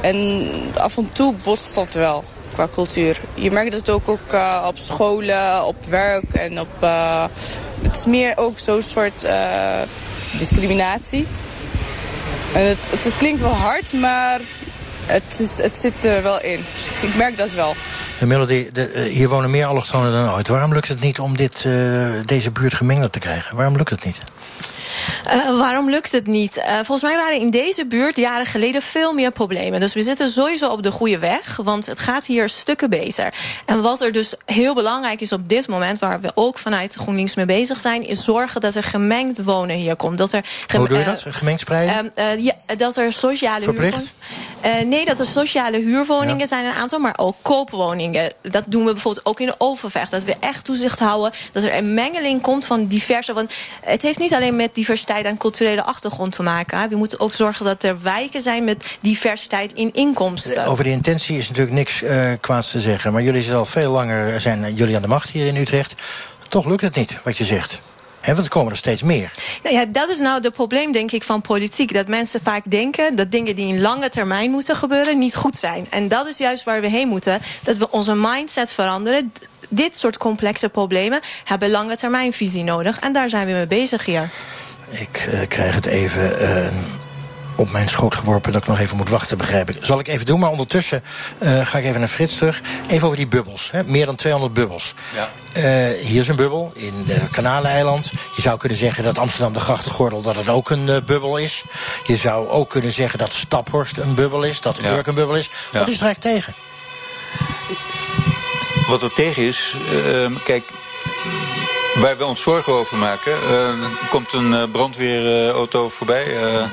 En af en toe botst dat wel qua cultuur. Je merkt dat ook, ook eh, op scholen, op werk en op... het is meer ook zo'n soort discriminatie. En het, het klinkt wel hard, maar het, het zit er wel in. Ik, merk dat wel.
De Melody, de, eh, hier wonen meer allochtonen dan ooit. Waarom lukt het niet om dit, eh, deze buurt gemengeld te krijgen? Waarom lukt het niet?
Uh, waarom lukt het niet? Uh, volgens mij waren in deze buurt jaren geleden veel meer problemen. Dus we zitten sowieso op de goede weg, want het gaat hier stukken beter. En wat er dus heel belangrijk is op dit moment, waar we ook vanuit GroenLinks mee bezig zijn, is zorgen dat er gemengd wonen hier komt. Dat er
Hoe doe je dat? Gemengd spreiden?
Uh, ja, dat er sociale
Verplicht?
huurwoningen. nee, dat er sociale huurwoningen ja. zijn een aantal, maar ook koopwoningen. Dat doen we bijvoorbeeld ook in de Overvecht. Dat we echt toezicht houden, dat er een mengeling komt van diverse. Want het heeft niet alleen met diversiteit en culturele achtergrond te maken. We moeten ook zorgen dat er wijken zijn met diversiteit in inkomsten.
Over de intentie is natuurlijk niks uh, kwaads te zeggen. Maar jullie zijn al veel langer zijn jullie aan de macht hier in Utrecht. Toch lukt het niet, wat je zegt. He, want er komen er steeds meer.
Nou ja, dat is nou het probleem, denk ik, van politiek. Dat mensen vaak denken dat dingen die in lange termijn moeten gebeuren... niet goed zijn. En dat is juist waar we heen moeten. Dat we onze mindset veranderen. Dit soort complexe problemen hebben lange termijnvisie nodig. En daar zijn we mee bezig hier.
Ik uh, krijg het even uh, op mijn schoot geworpen dat ik nog even moet wachten, begrijp ik. Zal ik even doen, maar ondertussen uh, ga ik even naar Frits terug. Even over die bubbels, hè? meer dan 200 bubbels.
Ja.
hier is een bubbel in de Kanaleiland. Je zou kunnen zeggen dat Amsterdam de grachtengordel dat het ook een bubbel is. Je zou ook kunnen zeggen dat Staphorst een bubbel is, dat
Ja.
Urk een bubbel is.
Ja.
Wat is er eigenlijk tegen?
Wat er tegen is, kijk, waar we ons zorgen over maken, uh, komt een uh, brandweerauto voorbij. Uh,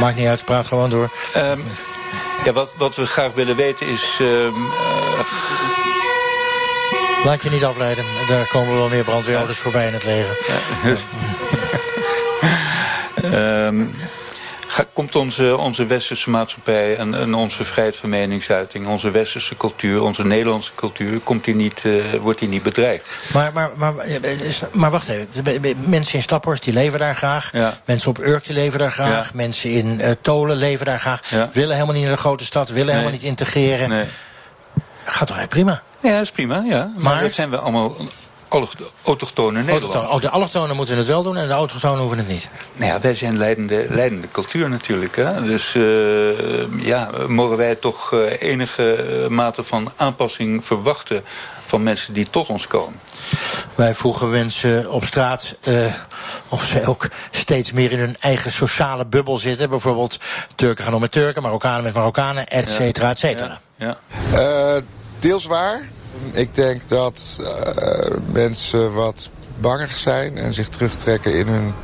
Maakt niet uit, praat gewoon door.
ja, wat, wat we graag willen weten is. ehm,
Laat je niet afleiden, daar komen wel meer brandweerauto's voorbij in het leger.
Ehm, ga- komt onze, onze westerse maatschappij en, en onze vrijheid van meningsuiting, onze westerse cultuur, onze Nederlandse cultuur, komt die niet, eh, wordt die niet bedreigd?
Maar, maar, maar, maar wacht even. Mensen in Staphorst die leven daar graag.
Ja.
Mensen op Urk die leven daar graag.
Ja.
Mensen in eh, Tolen leven daar graag.
Ja.
Willen helemaal niet naar de grote stad. Willen
Nee.
helemaal niet integreren.
Nee.
Gaat toch eigenlijk prima?
Ja, dat is prima, ja. Maar,
Maar-
dat zijn we allemaal autochtone.
Autochtonen. Oh, de allochtonen moeten het wel doen en de autochtonen hoeven het niet.
Nou ja, wij zijn leidende, leidende cultuur natuurlijk. Hè? Dus eh, ja, mogen wij toch eh, enige mate van aanpassing verwachten van mensen die tot ons komen.
Wij vroegen mensen op straat eh, of ze ook steeds meer in hun eigen sociale bubbel zitten. Bijvoorbeeld Turken gaan om met Turken, Marokkanen met Marokkanen, et cetera, et cetera.
Ja.
Eh, deels waar. Ik denk dat eh, mensen wat banger zijn en zich terugtrekken in hun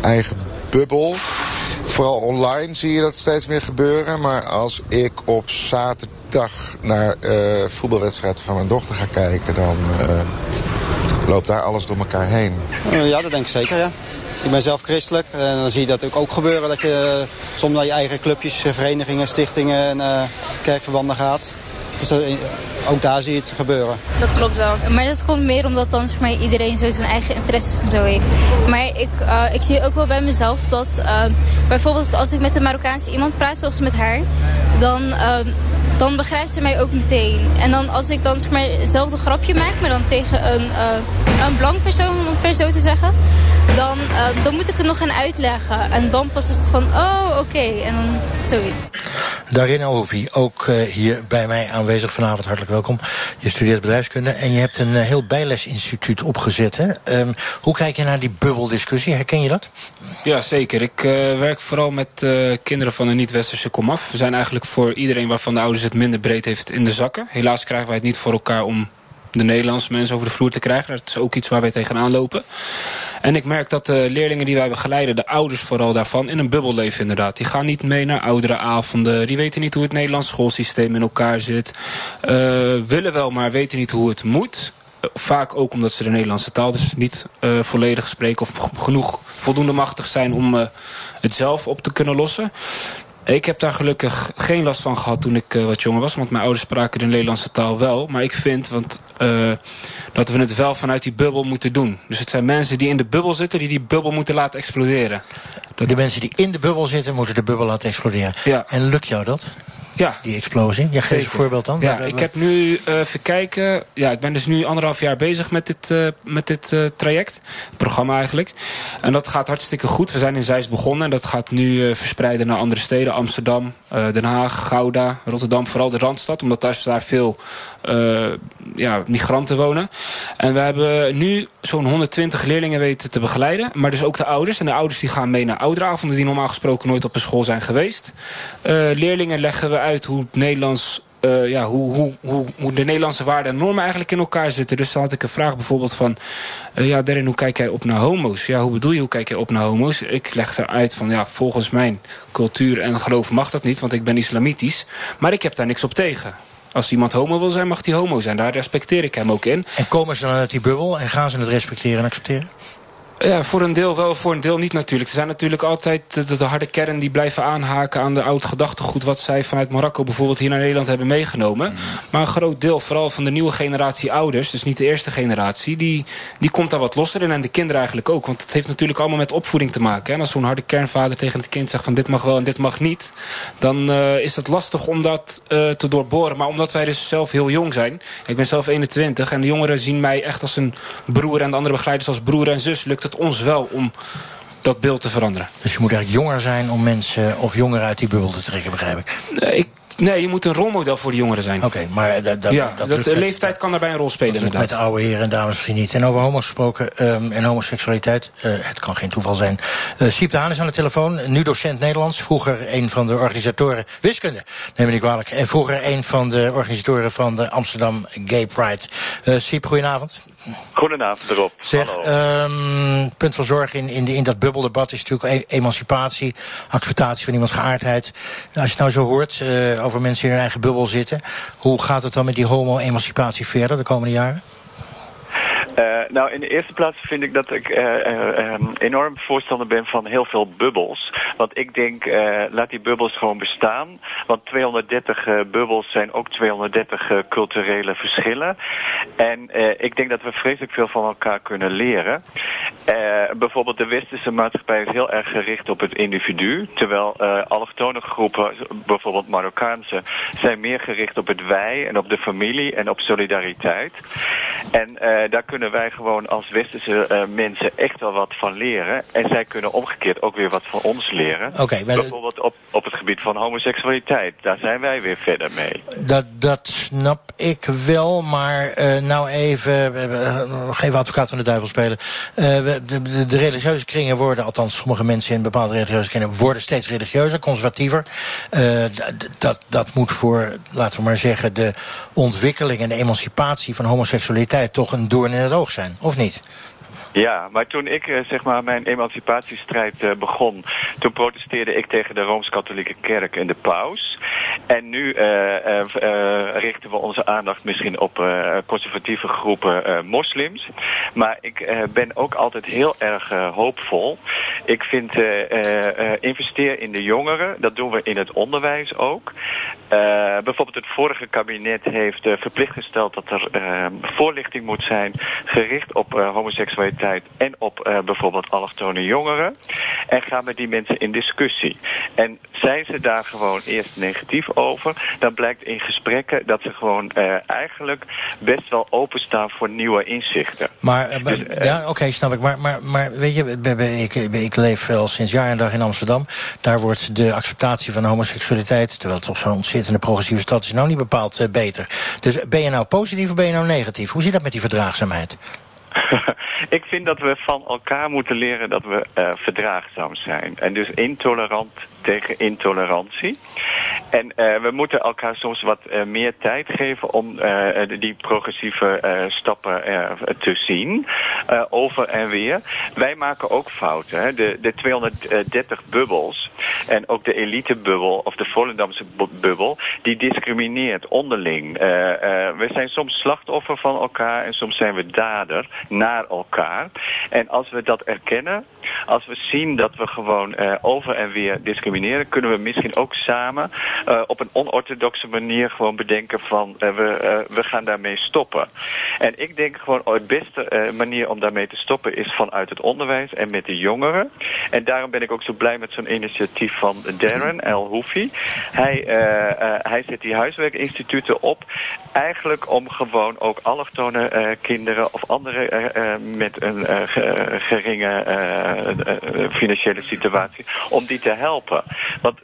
eigen bubbel. Vooral online zie je dat steeds meer gebeuren. Maar als ik op zaterdag naar eh voetbalwedstrijden van mijn dochter ga kijken, dan, eh, Loopt daar alles door elkaar heen?
Uh, ja, dat denk ik zeker, ja. Ik ben zelf christelijk en dan zie je dat ook gebeuren. Dat je soms naar je eigen clubjes, verenigingen, stichtingen en uh, kerkverbanden gaat. Dus ook daar zie je het gebeuren.
Dat klopt wel. Maar dat komt meer omdat dan zeg maar, iedereen zo zijn eigen interesses en zo heeft. Maar ik, uh, ik zie ook wel bij mezelf dat uh, bijvoorbeeld als ik met een Marokkaanse iemand praat, zoals met haar, dan, uh, dan begrijpt ze mij ook meteen. En dan als ik dan zeg maar, hetzelfde grapje maak, maar dan tegen een, een blank persoon, om het per zo te zeggen, dan, dan moet ik het nog gaan uitleggen. En dan pas is het van, oh oké, okay. en dan zoiets.
Darin Alhoevi, ook hier bij mij aanwezig vanavond. Hartelijk welkom. Je studeert bedrijfskunde en je hebt een heel bijlesinstituut opgezet. Hè? Um, hoe kijk je naar die bubbeldiscussie? Herken je dat?
Ja, zeker. Ik uh, werk vooral met uh, kinderen van een niet-westerse komaf. We zijn eigenlijk voor iedereen waarvan de ouders het minder breed heeft in de zakken. Helaas krijgen wij het niet voor elkaar om de Nederlandse mensen over de vloer te krijgen. Dat is ook iets waar wij tegenaan lopen. En ik merk dat de leerlingen die wij begeleiden, de ouders vooral daarvan, in een bubbel leven inderdaad. Die gaan niet mee naar oudere avonden. Die weten niet hoe het Nederlands schoolsysteem in elkaar zit. Uh, willen wel, maar weten niet hoe het moet. Vaak ook omdat ze de Nederlandse taal dus niet uh, volledig spreken... of genoeg voldoende machtig zijn om het zelf op te kunnen lossen. Ik heb daar gelukkig geen last van gehad toen ik uh, wat jonger was. Want mijn ouders spraken de Nederlandse taal wel. Maar ik vind want, uh, dat we het wel vanuit die bubbel moeten doen. Dus het zijn mensen die in de bubbel zitten... die die bubbel moeten laten exploderen.
Dat... De mensen die in de bubbel zitten... moeten de bubbel laten exploderen.
Ja.
En lukt jou dat?
Ja.
Die explosie. Ja, geef een voorbeeld dan.
Ja, ik heb nu, uh, even kijken. Ja, ik ben dus nu anderhalf jaar bezig met dit, uh, met dit uh, traject. Het programma eigenlijk. En dat gaat hartstikke goed. We zijn in Zeist begonnen. En dat gaat nu verspreiden naar andere steden. Amsterdam, Den Haag, Gouda, Rotterdam. Vooral de Randstad. Omdat daar, daar veel ja, migranten wonen. En we hebben nu zo'n 120 leerlingen weten te begeleiden. Maar dus ook de ouders. En de ouders die gaan mee naar ouderavonden. Die normaal gesproken nooit op een school zijn geweest. leerlingen leggen we uit hoe het Nederlands uh, ja, hoe, hoe, hoe, de Nederlandse waarden en normen eigenlijk in elkaar zitten. Dus dan had ik een vraag bijvoorbeeld van... Uh, ja, Darren, hoe kijk jij op naar homo's? Ja, hoe bedoel je, hoe kijk jij op naar homo's? Ik leg uit van, ja, volgens mijn cultuur en geloof mag dat niet... want ik ben islamitisch. Maar ik heb daar niks op tegen. Als iemand homo wil zijn, mag die homo zijn. Daar respecteer ik hem ook in.
En komen ze dan uit die bubbel en gaan ze het respecteren en accepteren?
Ja, voor een deel wel, voor een deel niet natuurlijk. Er zijn natuurlijk altijd de, de harde kern die blijven aanhaken aan de oud gedachtegoed... wat zij vanuit Marokko bijvoorbeeld hier naar Nederland hebben meegenomen. Mm. Maar een groot deel, vooral van de nieuwe generatie ouders... dus niet de eerste generatie, die, die komt daar wat losser in. En de kinderen eigenlijk ook. Want het heeft natuurlijk allemaal met opvoeding te maken. En als zo'n harde kernvader tegen het kind zegt van dit mag wel en dit mag niet... dan uh, is het lastig om dat uh, te doorboren. Maar omdat wij dus zelf heel jong zijn... ik ben zelf 21 en de jongeren zien mij echt als een broer... en de andere begeleiders als broer en zus... lukt het ons wel om dat beeld te veranderen.
Dus je moet eigenlijk jonger zijn om mensen of jongeren uit die bubbel te trekken, begrijp ik?
Nee, ik, nee je moet een rolmodel voor de jongeren zijn.
Oké, okay, maar dat, dat,
ja,
dat,
dat de leeftijd kan daarbij een rol spelen.
Dat met oude heren en dames misschien niet. En over homo's gesproken um, en homoseksualiteit, uh, het kan geen toeval zijn. Uh, Siep de Haan is aan de telefoon, nu docent Nederlands. Vroeger een van de organisatoren, wiskunde, neem me niet kwalijk. En vroeger een van de organisatoren van de Amsterdam Gay Pride. Uh, Siep, goedenavond.
Goedenavond erop.
Zeg, um, punt van zorg in, in, de, in dat bubbeldebat is natuurlijk e emancipatie, acceptatie van iemands geaardheid. Als je het nou zo hoort uh, over mensen die in hun eigen bubbel zitten, hoe gaat het dan met die homo-emancipatie verder de komende jaren?
Uh, nou, in de eerste plaats vind ik dat ik uh, uh, um, enorm voorstander ben van heel veel bubbels. Want ik denk, laat die bubbels gewoon bestaan. Want 230 bubbels zijn ook 230 culturele verschillen. En ik denk dat we vreselijk veel van elkaar kunnen leren. bijvoorbeeld de westerse maatschappij is heel erg gericht op het individu. Terwijl allochtone groepen, bijvoorbeeld Marokkaanse, zijn meer gericht op het wij en op de familie en op solidariteit. En daar kunnen wij gewoon als westerse uh, mensen echt wel wat van leren. En zij kunnen omgekeerd ook weer wat van ons leren.
Okay,
Bijvoorbeeld op, op het gebied van homoseksualiteit. Daar zijn wij weer verder mee.
Dat, dat snap ik wel, maar uh, nou even, uh, even advocaat van de duivel spelen. De, de, de, religieuze kringen worden, althans sommige mensen in bepaalde religieuze kringen, worden steeds religieuzer, conservatiever. dat, dat moet voor, laten we maar zeggen, de ontwikkeling en de emancipatie van homoseksualiteit toch een doorn in het oog zijn, of niet?
Ja, maar toen ik uh, zeg maar mijn emancipatiestrijd uh, begon, toen protesteerde ik tegen de Rooms-Katholieke Kerk en de paus. En nu uh, richten we onze aandacht misschien op conservatieve groepen moslims. Maar ik ben ook altijd heel erg hoopvol. Ik vind investeer in de jongeren, dat doen we in het onderwijs ook. Bijvoorbeeld het vorige kabinet heeft verplicht gesteld dat er voorlichting moet zijn gericht op homoseksualiteit en op uh, bijvoorbeeld allochtone jongeren. En gaan met die mensen in discussie. En zijn ze daar gewoon eerst negatief over, dan blijkt in gesprekken dat ze gewoon uh, eigenlijk best wel openstaan voor nieuwe inzichten.
Maar, uh, dus, ja, oké, okay, snap ik. Maar, maar, maar weet je, ik, ik leef al sinds jaar en dag in Amsterdam. Daar wordt de acceptatie van homoseksualiteit, terwijl het toch zo'n ontzettende progressieve stad is, nou niet bepaald beter. Dus ben je nou positief of ben je nou negatief? Hoe zit dat met die verdraagzaamheid?
ik vind dat we van elkaar moeten leren dat we uh, verdraagzaam zijn. En dus intolerant tegen intolerantie. En uh, we moeten elkaar soms wat meer tijd geven om die progressieve stappen te zien. over en weer. Wij maken ook fouten. Hè? De, de 230 bubbels en ook de elitebubbel of de Volendamse bubbel, die discrimineert onderling. we zijn soms slachtoffer van elkaar en soms zijn we dader naar elkaar. En als we dat erkennen, als we zien dat we gewoon uh, over en weer discrimineren, kunnen we misschien ook samen op een onorthodoxe manier gewoon bedenken van we, we gaan daarmee stoppen. En ik denk gewoon oh, het beste manier om daarmee te stoppen is vanuit het onderwijs en met de jongeren. En daarom ben ik ook zo blij met zo'n initiatief van Darren El Houfi. Hij, hij zet die huiswerkinstituten op eigenlijk om gewoon ook allochtone kinderen of andere met een geringe financiële situatie, om die te helpen. Want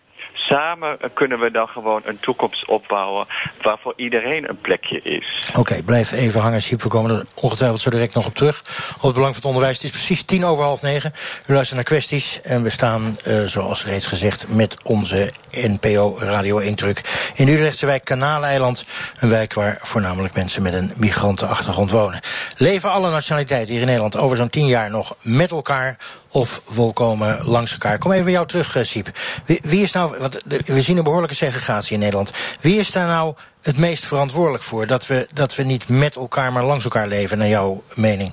samen kunnen we dan gewoon een toekomst opbouwen waarvoor iedereen een plekje is.
Oké, blijf even hangen, Siep. We komen er ongetwijfeld zo direct nog op terug. Op het belang van het onderwijs. Het is precies tien over half negen. U luistert naar kwesties. En we staan, uh, zoals reeds gezegd, met onze NPO Radio 1 druk in Utrechtse wijk Kanaaleiland. Een wijk waar voornamelijk mensen met een migrantenachtergrond wonen. Leven alle nationaliteiten hier in Nederland over zo'n tien jaar nog met elkaar of volkomen langs elkaar. Kom even bij jou terug, uh, Siep. Wie, wie, is nou, want we zien een behoorlijke segregatie in Nederland. Wie is daar nou het meest verantwoordelijk voor? Dat we, dat we niet met elkaar, maar langs elkaar leven, naar jouw mening?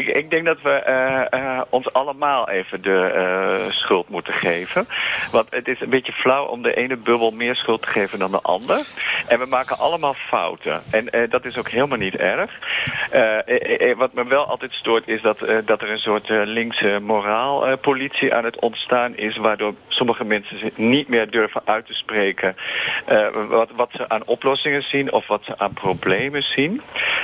Ik, ik denk dat we uh, uh, ons allemaal even de uh, schuld moeten geven. Want het is een beetje flauw om de ene bubbel meer schuld te geven dan de ander. En we maken allemaal fouten. En dat is ook helemaal niet erg. wat me wel altijd stoort is dat, dat er een soort linkse moraalpolitie aan het ontstaan is... waardoor sommige mensen niet meer durven uit te spreken... wat, wat ze aan oplossingen zien of wat ze aan problemen zien.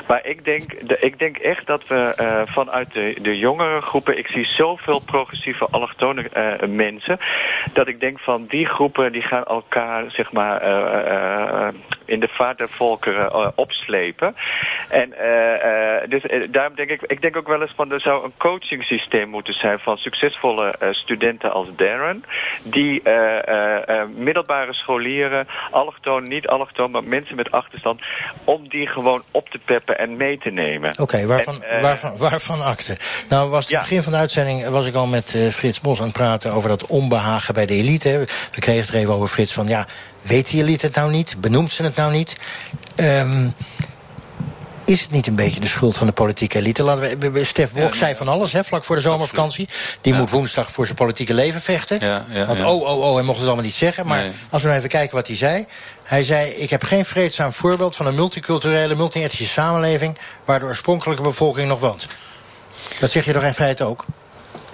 Maar ik denk, de, ik denk echt dat we vanuit de, de jongere groepen. Ik zie zoveel progressieve allochtone uh, mensen. Dat ik denk van die groepen die gaan elkaar zeg maar uh, in de vaart der volkeren opslepen. En dus daarom denk ik, ik denk ook wel eens van er zou een coaching systeem moeten zijn van succesvolle studenten als Darren. Die middelbare scholieren, allochtoon, niet allochtoon, maar mensen met achterstand, om die gewoon op te peppen en mee te nemen.
Oké, waarvan, waarvan, waarvan akte. Nou, was het begin van de uitzending was ik al met Frits Bos aan het praten over dat onbehagen bij de elite. We kregen het er even over Frits van ja, weet die elite het nou niet? Benoemt ze het nou niet? Um, is het niet een beetje de schuld van de politieke elite? Laten we, Stef Blok zei van alles, hè, vlak voor de zomervakantie. Die moet woensdag voor zijn politieke leven vechten. Want oh, oh, oh, hij mocht het allemaal niet zeggen. Maar als we nou even kijken wat hij zei. Hij zei, ik heb geen vreedzaam voorbeeld van een multiculturele, multi-etnische samenleving... waar de oorspronkelijke bevolking nog woont. Dat zeg je toch in feite ook?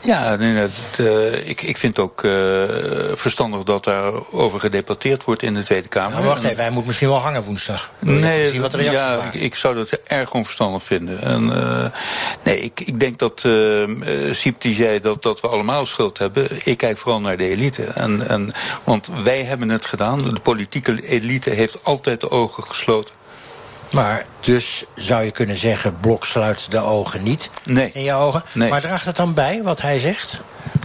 Ja, nee, uh, ik, ik vind ook uh, verstandig dat daarover gedebatteerd wordt in de Tweede Kamer.
Nou, wacht even, hij moet misschien wel hangen woensdag.
Nee, zien wat ja, ik, ik, zou dat erg onverstandig vinden. En, uh, nee, ik, ik denk dat Siep die zei dat, dat we allemaal schuld hebben. Ik kijk vooral naar de elite. En, en, want wij hebben het gedaan. De politieke elite heeft altijd de ogen gesloten.
Maar dus zou je kunnen zeggen, Blok sluit de ogen niet
nee.
in je ogen.
Nee.
Maar draagt het dan bij, wat hij zegt,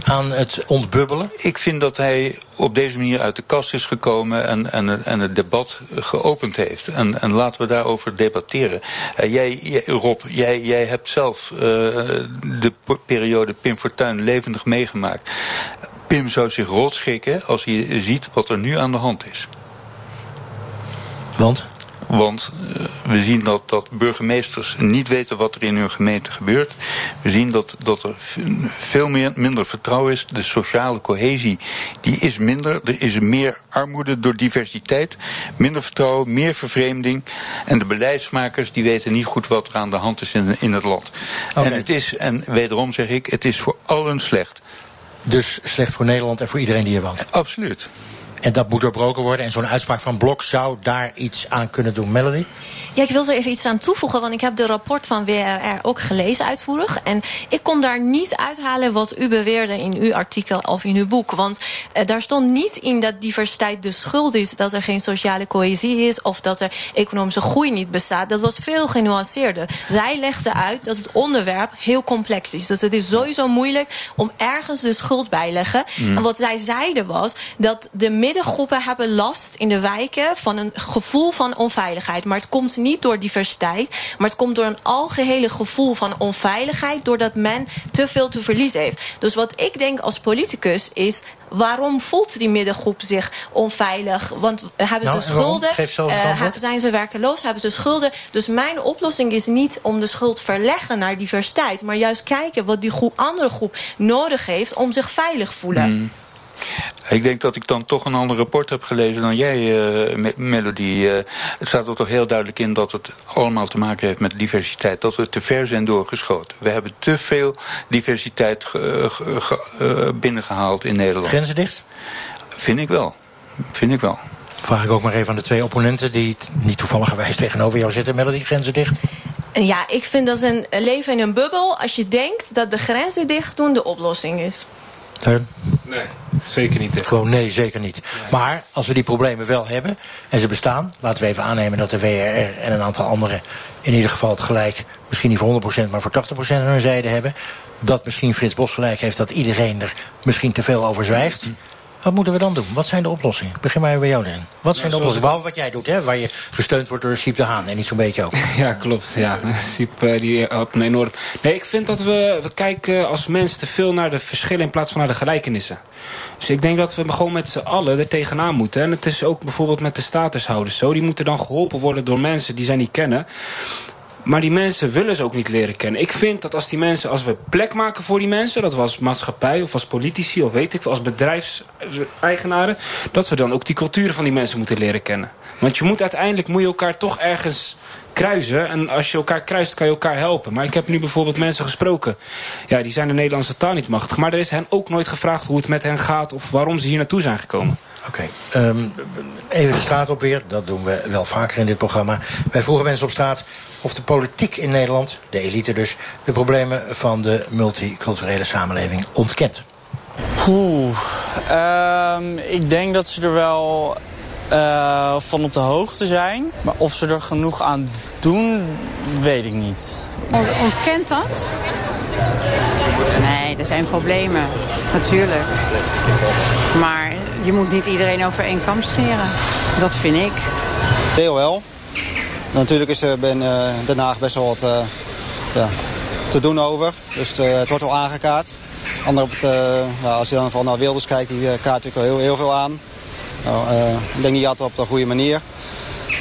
aan het ontbubbelen?
Ik vind dat hij op deze manier uit de kast is gekomen en, en, en het debat geopend heeft. En, en laten we daarover debatteren. Uh, jij, jij, Rob, jij, jij hebt zelf uh, de periode Pim Fortuyn levendig meegemaakt. Pim zou zich rotschikken als hij ziet wat er nu aan de hand is.
Want?
Want uh, we zien dat, dat burgemeesters niet weten wat er in hun gemeente gebeurt. We zien dat, dat er veel meer, minder vertrouwen is. De sociale cohesie die is minder. Er is meer armoede door diversiteit. Minder vertrouwen, meer vervreemding. En de beleidsmakers die weten niet goed wat er aan de hand is in, in het land. Okay. En het is, en wederom zeg ik, het is voor allen slecht.
Dus slecht voor Nederland en voor iedereen die hier woont?
Absoluut.
En dat moet doorbroken worden. En zo'n uitspraak van Blok zou daar iets aan kunnen doen. Melody?
Ja, ik wil er even iets aan toevoegen, want ik heb de rapport van WRR ook gelezen uitvoerig. En ik kon daar niet uithalen wat u beweerde in uw artikel of in uw boek. Want uh, daar stond niet in dat diversiteit de schuld is, dat er geen sociale cohesie is of dat er economische groei niet bestaat. Dat was veel genuanceerder. Zij legde uit dat het onderwerp heel complex is. Dus het is sowieso moeilijk om ergens de schuld bij te leggen. Mm. En wat zij zeiden was dat de middengroepen hebben last in de wijken van een gevoel van onveiligheid. Maar het komt niet niet door diversiteit, maar het komt door een algehele gevoel van onveiligheid, doordat men te veel te verliezen heeft. Dus wat ik denk als politicus is. Waarom voelt die middengroep zich onveilig? Want hebben
nou,
ze schulden?
Uh,
zijn ze werkeloos? Hebben ze schulden? Dus mijn oplossing is niet om de schuld verleggen naar diversiteit, maar juist kijken wat die groep, andere groep nodig heeft om zich veilig te voelen.
Mm. Ik denk dat ik dan toch een ander rapport heb gelezen dan jij, uh, Melody. Uh, het staat er toch heel duidelijk in dat het allemaal te maken heeft met diversiteit. Dat we te ver zijn doorgeschoten. We hebben te veel diversiteit ge, ge, ge, binnengehaald in Nederland.
Grenzen dicht?
Vind ik wel. Vind ik wel.
Vraag ik ook maar even aan de twee opponenten die niet toevallig tegenover jou zitten. Melody, grenzen dicht?
Ja, ik vind dat een leven in een bubbel als je denkt dat de grenzen dicht doen de oplossing is.
Teun?
Nee, zeker niet. Echt.
Gewoon nee, zeker niet. Maar als we die problemen wel hebben en ze bestaan, laten we even aannemen dat de WRR en een aantal anderen in ieder geval het gelijk, misschien niet voor 100%, maar voor 80% aan hun zijde hebben. Dat misschien Frits Bos gelijk heeft dat iedereen er misschien te veel over zwijgt. Wat moeten we dan doen? Wat zijn de oplossingen? Ik begin maar bij jou erin. Wat zijn de oplossingen? Behalve wat jij doet, hè? waar je gesteund wordt door Siep de Haan en niet zo'n beetje ook.
Ja, klopt. Ja. Siep uh, die helpt me enorm. Nee, ik vind dat we, we kijken als mens te veel naar de verschillen in plaats van naar de gelijkenissen. Dus ik denk dat we gewoon met z'n allen er tegenaan moeten. En het is ook bijvoorbeeld met de statushouders zo. Die moeten dan geholpen worden door mensen die zij niet kennen. Maar die mensen willen ze ook niet leren kennen. Ik vind dat als die mensen, als we plek maken voor die mensen, dat we als maatschappij of als politici of weet ik veel, als bedrijfseigenaren, dat we dan ook die culturen van die mensen moeten leren kennen. Want je moet uiteindelijk moet je elkaar toch ergens kruisen. En als je elkaar kruist, kan je elkaar helpen. Maar ik heb nu bijvoorbeeld mensen gesproken. Ja, die zijn de Nederlandse taal niet machtig. Maar er is hen ook nooit gevraagd hoe het met hen gaat of waarom ze hier naartoe zijn gekomen.
Oké, um, even de straat op weer. Dat doen we wel vaker in dit programma. Wij vroegen mensen op straat of de politiek in Nederland, de elite dus, de problemen van de multiculturele samenleving ontkent.
Poeh, um, ik denk dat ze er wel uh, van op de hoogte zijn. Maar of ze er genoeg aan doen, weet ik niet.
Ontkent dat? Nee, er zijn problemen, natuurlijk. Maar je moet niet iedereen over één kam scheren. Dat vind ik.
Deel wel. Natuurlijk is er in uh, Den Haag best wel wat uh, ja, te doen over. Dus het wordt wel aangekaart. Ander op het, als je dan vooral naar Wilders kijkt, die kaart natuurlijk heel, heel veel aan. Nou, ik denk niet altijd op de goede manier.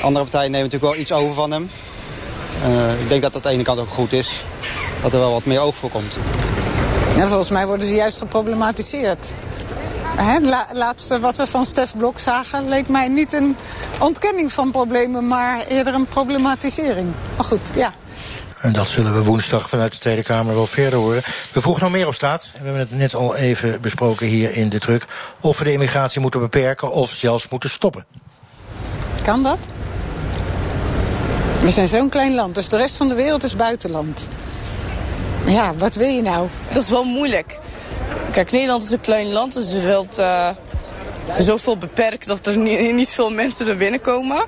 Andere partijen nemen natuurlijk wel iets over van hem. ik denk dat dat aan de ene kant ook goed is. Dat er wel wat meer oog voor komt.
Ja, volgens mij worden ze juist geproblematiseerd. Het laatste wat we van Stef Blok zagen leek mij niet een ontkenning van problemen, maar eerder een problematisering. Maar goed, ja.
En dat zullen we woensdag vanuit de Tweede Kamer wel verder horen. We vroegen nog meer op straat. We hebben het net al even besproken hier in de druk. Of we de immigratie moeten beperken of zelfs moeten stoppen.
Kan dat? We zijn zo'n klein land, dus de rest van de wereld is buitenland. Ja, wat wil je nou?
Dat is wel moeilijk. Kijk, Nederland is een klein land, dus je wilt uh, zoveel beperkt dat er niet, niet veel mensen er binnenkomen.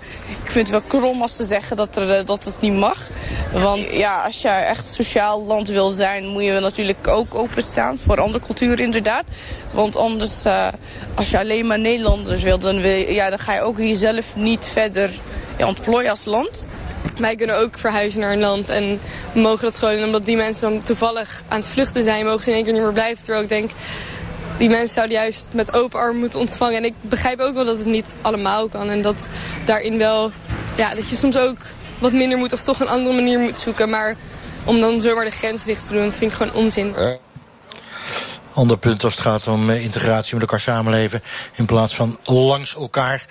Ik vind het wel krom als ze zeggen dat, er, eh, dat het niet mag. Want ja, als je echt sociaal land wil zijn, moet je natuurlijk ook openstaan voor andere culturen inderdaad. Want anders, uh, als je alleen maar Nederlanders wil, dan, ja, dan ga je ook jezelf niet verder ontplooien als land.
Wij kunnen ook verhuizen naar een land en mogen dat gewoon. omdat die mensen dan toevallig aan het vluchten zijn, mogen ze in één keer niet meer blijven. Terwijl ik denk, die mensen zouden juist met open armen moeten ontvangen. En ik begrijp ook wel dat het niet allemaal kan. En dat daarin wel, ja, dat je soms ook wat minder moet of toch een andere manier moet zoeken. Maar om dan zomaar de grens dicht te doen, vind ik gewoon onzin.
Ander punt als het gaat om eh, integratie met elkaar samenleven... in plaats van langs elkaar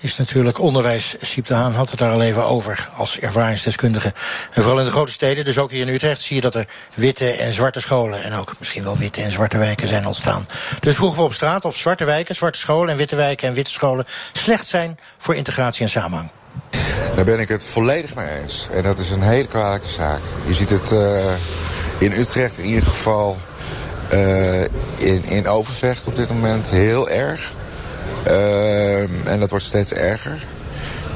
is natuurlijk onderwijs. Siep de Haan had het daar al even over als ervaringsdeskundige. En vooral in de grote steden, dus ook hier in Utrecht... zie je dat er witte en zwarte scholen... en ook misschien wel witte en zwarte wijken zijn ontstaan. Dus vroegen we op straat of zwarte wijken, zwarte scholen... en witte wijken en witte scholen slecht zijn voor integratie en samenhang.
Daar ben ik het volledig mee eens. En dat is een hele kwalijke zaak. Je ziet het uh, in Utrecht in ieder geval... Uh, in, in Overvecht op dit moment heel erg. Uh, en dat wordt steeds erger.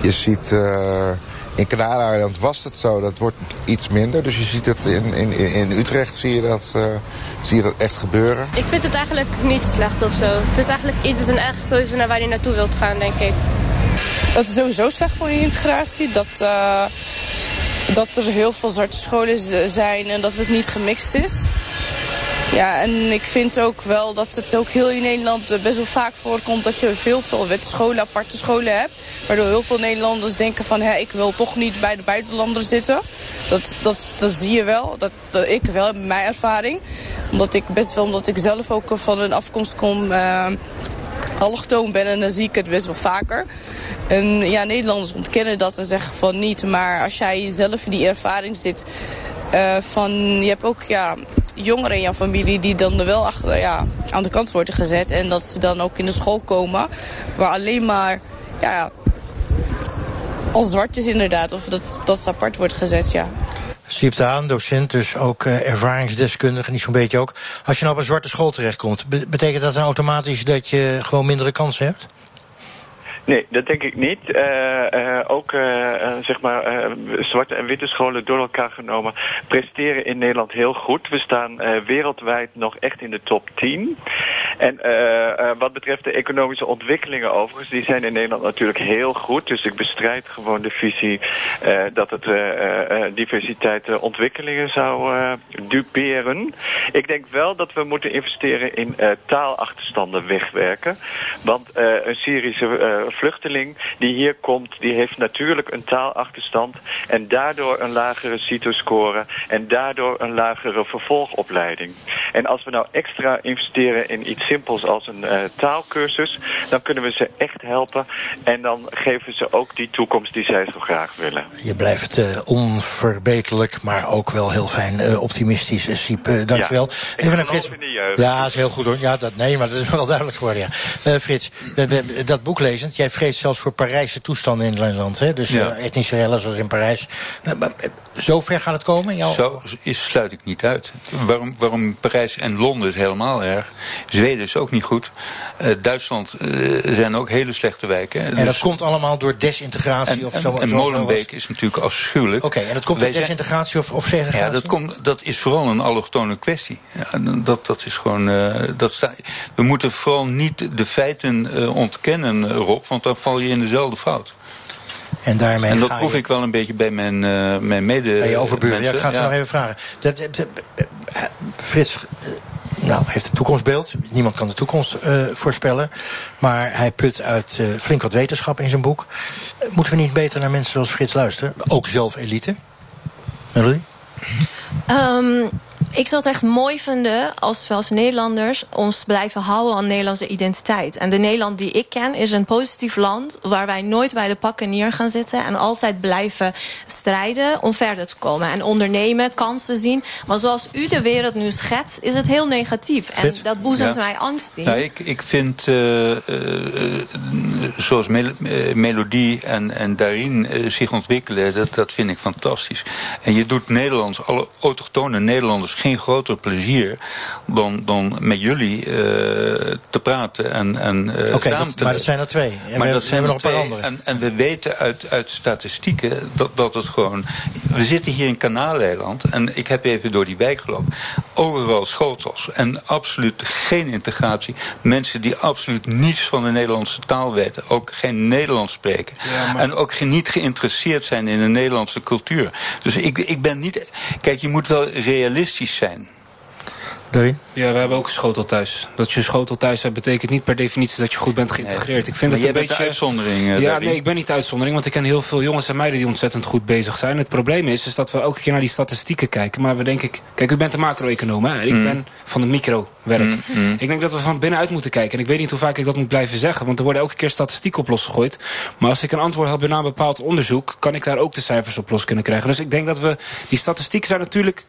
Je ziet... Uh, in Kanaleiland was het zo, dat wordt iets minder. Dus je ziet het in, in, in Utrecht zie je, dat, uh, zie je dat echt gebeuren.
Ik vind het eigenlijk niet slecht of zo. Het is eigenlijk iets een eigen keuze naar waar je naartoe wilt gaan, denk ik.
Het is sowieso slecht voor je integratie. Dat, uh, dat er heel veel zwarte scholen zijn en dat het niet gemixt is. Ja, en ik vind ook wel dat het ook heel in Nederland best wel vaak voorkomt... dat je heel veel scholen, aparte scholen hebt. Waardoor heel veel Nederlanders denken van... Hé, ik wil toch niet bij de buitenlanders zitten. Dat, dat, dat zie je wel. Dat, ik wel, mijn ervaring. Omdat ik best wel, omdat ik zelf ook van een afkomst kom... Uh, allochtoon ben en dan zie ik het best wel vaker. En ja, Nederlanders ontkennen dat en zeggen van niet. Maar als jij zelf in die ervaring zit... Uh, van, je hebt ook ja, jongeren in jouw familie die dan wel achter, ja, aan de kant worden gezet. En dat ze dan ook in de school komen waar alleen maar ja, als zwartjes inderdaad. Of dat, dat ze apart wordt gezet, ja.
Siep aan, docent, dus ook uh, ervaringsdeskundige, niet zo'n beetje ook. Als je nou op een zwarte school terechtkomt, betekent dat dan automatisch dat je gewoon mindere kansen hebt?
Nee, dat denk ik niet. Uh, uh, ook uh, zeg maar zwarte en witte scholen door elkaar genomen presteren in Nederland heel goed. We staan wereldwijd nog echt in de top 10. En wat betreft de economische ontwikkelingen overigens, die zijn in Nederland natuurlijk heel goed. Dus ik bestrijd gewoon de visie dat het diversiteit ontwikkelingen zou duperen. Ik denk wel dat we moeten investeren in taalachterstanden wegwerken. Want een Syrische vluchteling die hier komt, die heeft natuurlijk een taalachterstand en daardoor een lagere CITO-score en daardoor een lagere vervolgopleiding. En als we nou extra investeren in iets simpels als een uh, taalkursus, dan kunnen we ze echt helpen en dan geven ze ook die toekomst die zij zo graag willen.
Je blijft uh, onverbeterlijk, maar ook wel heel fijn uh, optimistisch, Siep. dankjewel.
Ja, Even naar Frits.
Ja, dat is heel goed hoor. Ja, dat, nee, maar dat is wel duidelijk geworden. Ja. Frits, de, de, dat boek lezend, jij vreest zelfs voor Parijse toestanden in het land. Hè? Dus ja. uh, etnische rellen zoals in Parijs. Zo ver gaat het komen? Jouw...
Zo is, sluit ik niet uit. Waarom, waarom Parijs en Londen is helemaal erg. Zweden is ook niet goed. Uh, Duitsland uh, zijn ook hele slechte wijken.
En dus... dat komt allemaal door desintegratie
en,
of zo?
En, en Molenbeek is natuurlijk afschuwelijk.
Oké, okay, en dat komt door desintegratie of, of segregatie?
Ja, dat, komt, dat is vooral een allochtone kwestie. Ja, dat, dat is gewoon... dat sta, we moeten vooral niet de feiten ontkennen, Rob. Want dan val je in dezelfde fout.
En, daarmee
en dat proef je... ik wel een beetje bij mijn, uh, mijn mede.
Bij je overburen. Ja, ik ga het ja. nog even vragen. Dat, dat, Frits uh, nou, heeft een toekomstbeeld. Niemand kan de toekomst uh, voorspellen. Maar hij put uit flink wat wetenschap in zijn boek. moeten we niet beter naar mensen zoals Frits luisteren? Ook zelf elite? Melody?
Um, ik zou het echt mooi vinden als we als Nederlanders ons blijven houden aan Nederlandse identiteit. En de Nederland die ik ken is een positief land waar wij nooit bij de pakken neer gaan zitten en altijd blijven strijden om verder te komen. En ondernemen, kansen zien. Maar zoals u de wereld nu schetst, is het heel negatief. En dat boezemt ja. mij angst in.
Nou, ik, ik vind, uh, uh, zoals Mel Melodie en, en daarin uh, zich ontwikkelen, dat, dat vind ik fantastisch. En je doet Nederlands, alle autochtone Nederlanders geen groter plezier dan, dan met jullie uh, te praten en, en uh,
Oké, okay, maar dat zijn er twee. En
maar
we,
dat zijn er
nog een paar
twee.
andere.
En, en we weten uit, uit statistieken dat, dat het gewoon... We zitten hier in Kanaaleiland en ik heb even door die wijk gelopen. Overal schotels en absoluut geen integratie. Mensen die absoluut niets van de Nederlandse taal weten. Ook geen Nederlands spreken.
Ja, maar-
En ook niet geïnteresseerd zijn in de Nederlandse cultuur. Dus ik, ik ben niet... Kijk, je moet wel realistisch zijn.
Daarin?
Ja, we hebben ook een schotel thuis. Dat je een schotel thuis hebt, betekent niet per definitie dat je goed bent geïntegreerd. Ik vind
Maar
het een beetje.
uitzondering, eh,
ja, nee, ik ben niet de uitzondering, want ik ken heel veel jongens en meiden die ontzettend goed bezig zijn. Het probleem is, is dat we elke keer naar die statistieken kijken. Maar we denken, kijk, u bent een macro-econoom, hè? Ik
Mm.
ben van de micro-werk. Ik denk dat we van binnenuit moeten kijken. En ik weet niet hoe vaak ik dat moet blijven zeggen, want er worden elke keer statistieken op losgegooid. Maar als ik een antwoord heb na een bepaald onderzoek, kan ik daar ook de cijfers op los kunnen krijgen. Dus ik denk dat we, die statistieken zijn natuurlijk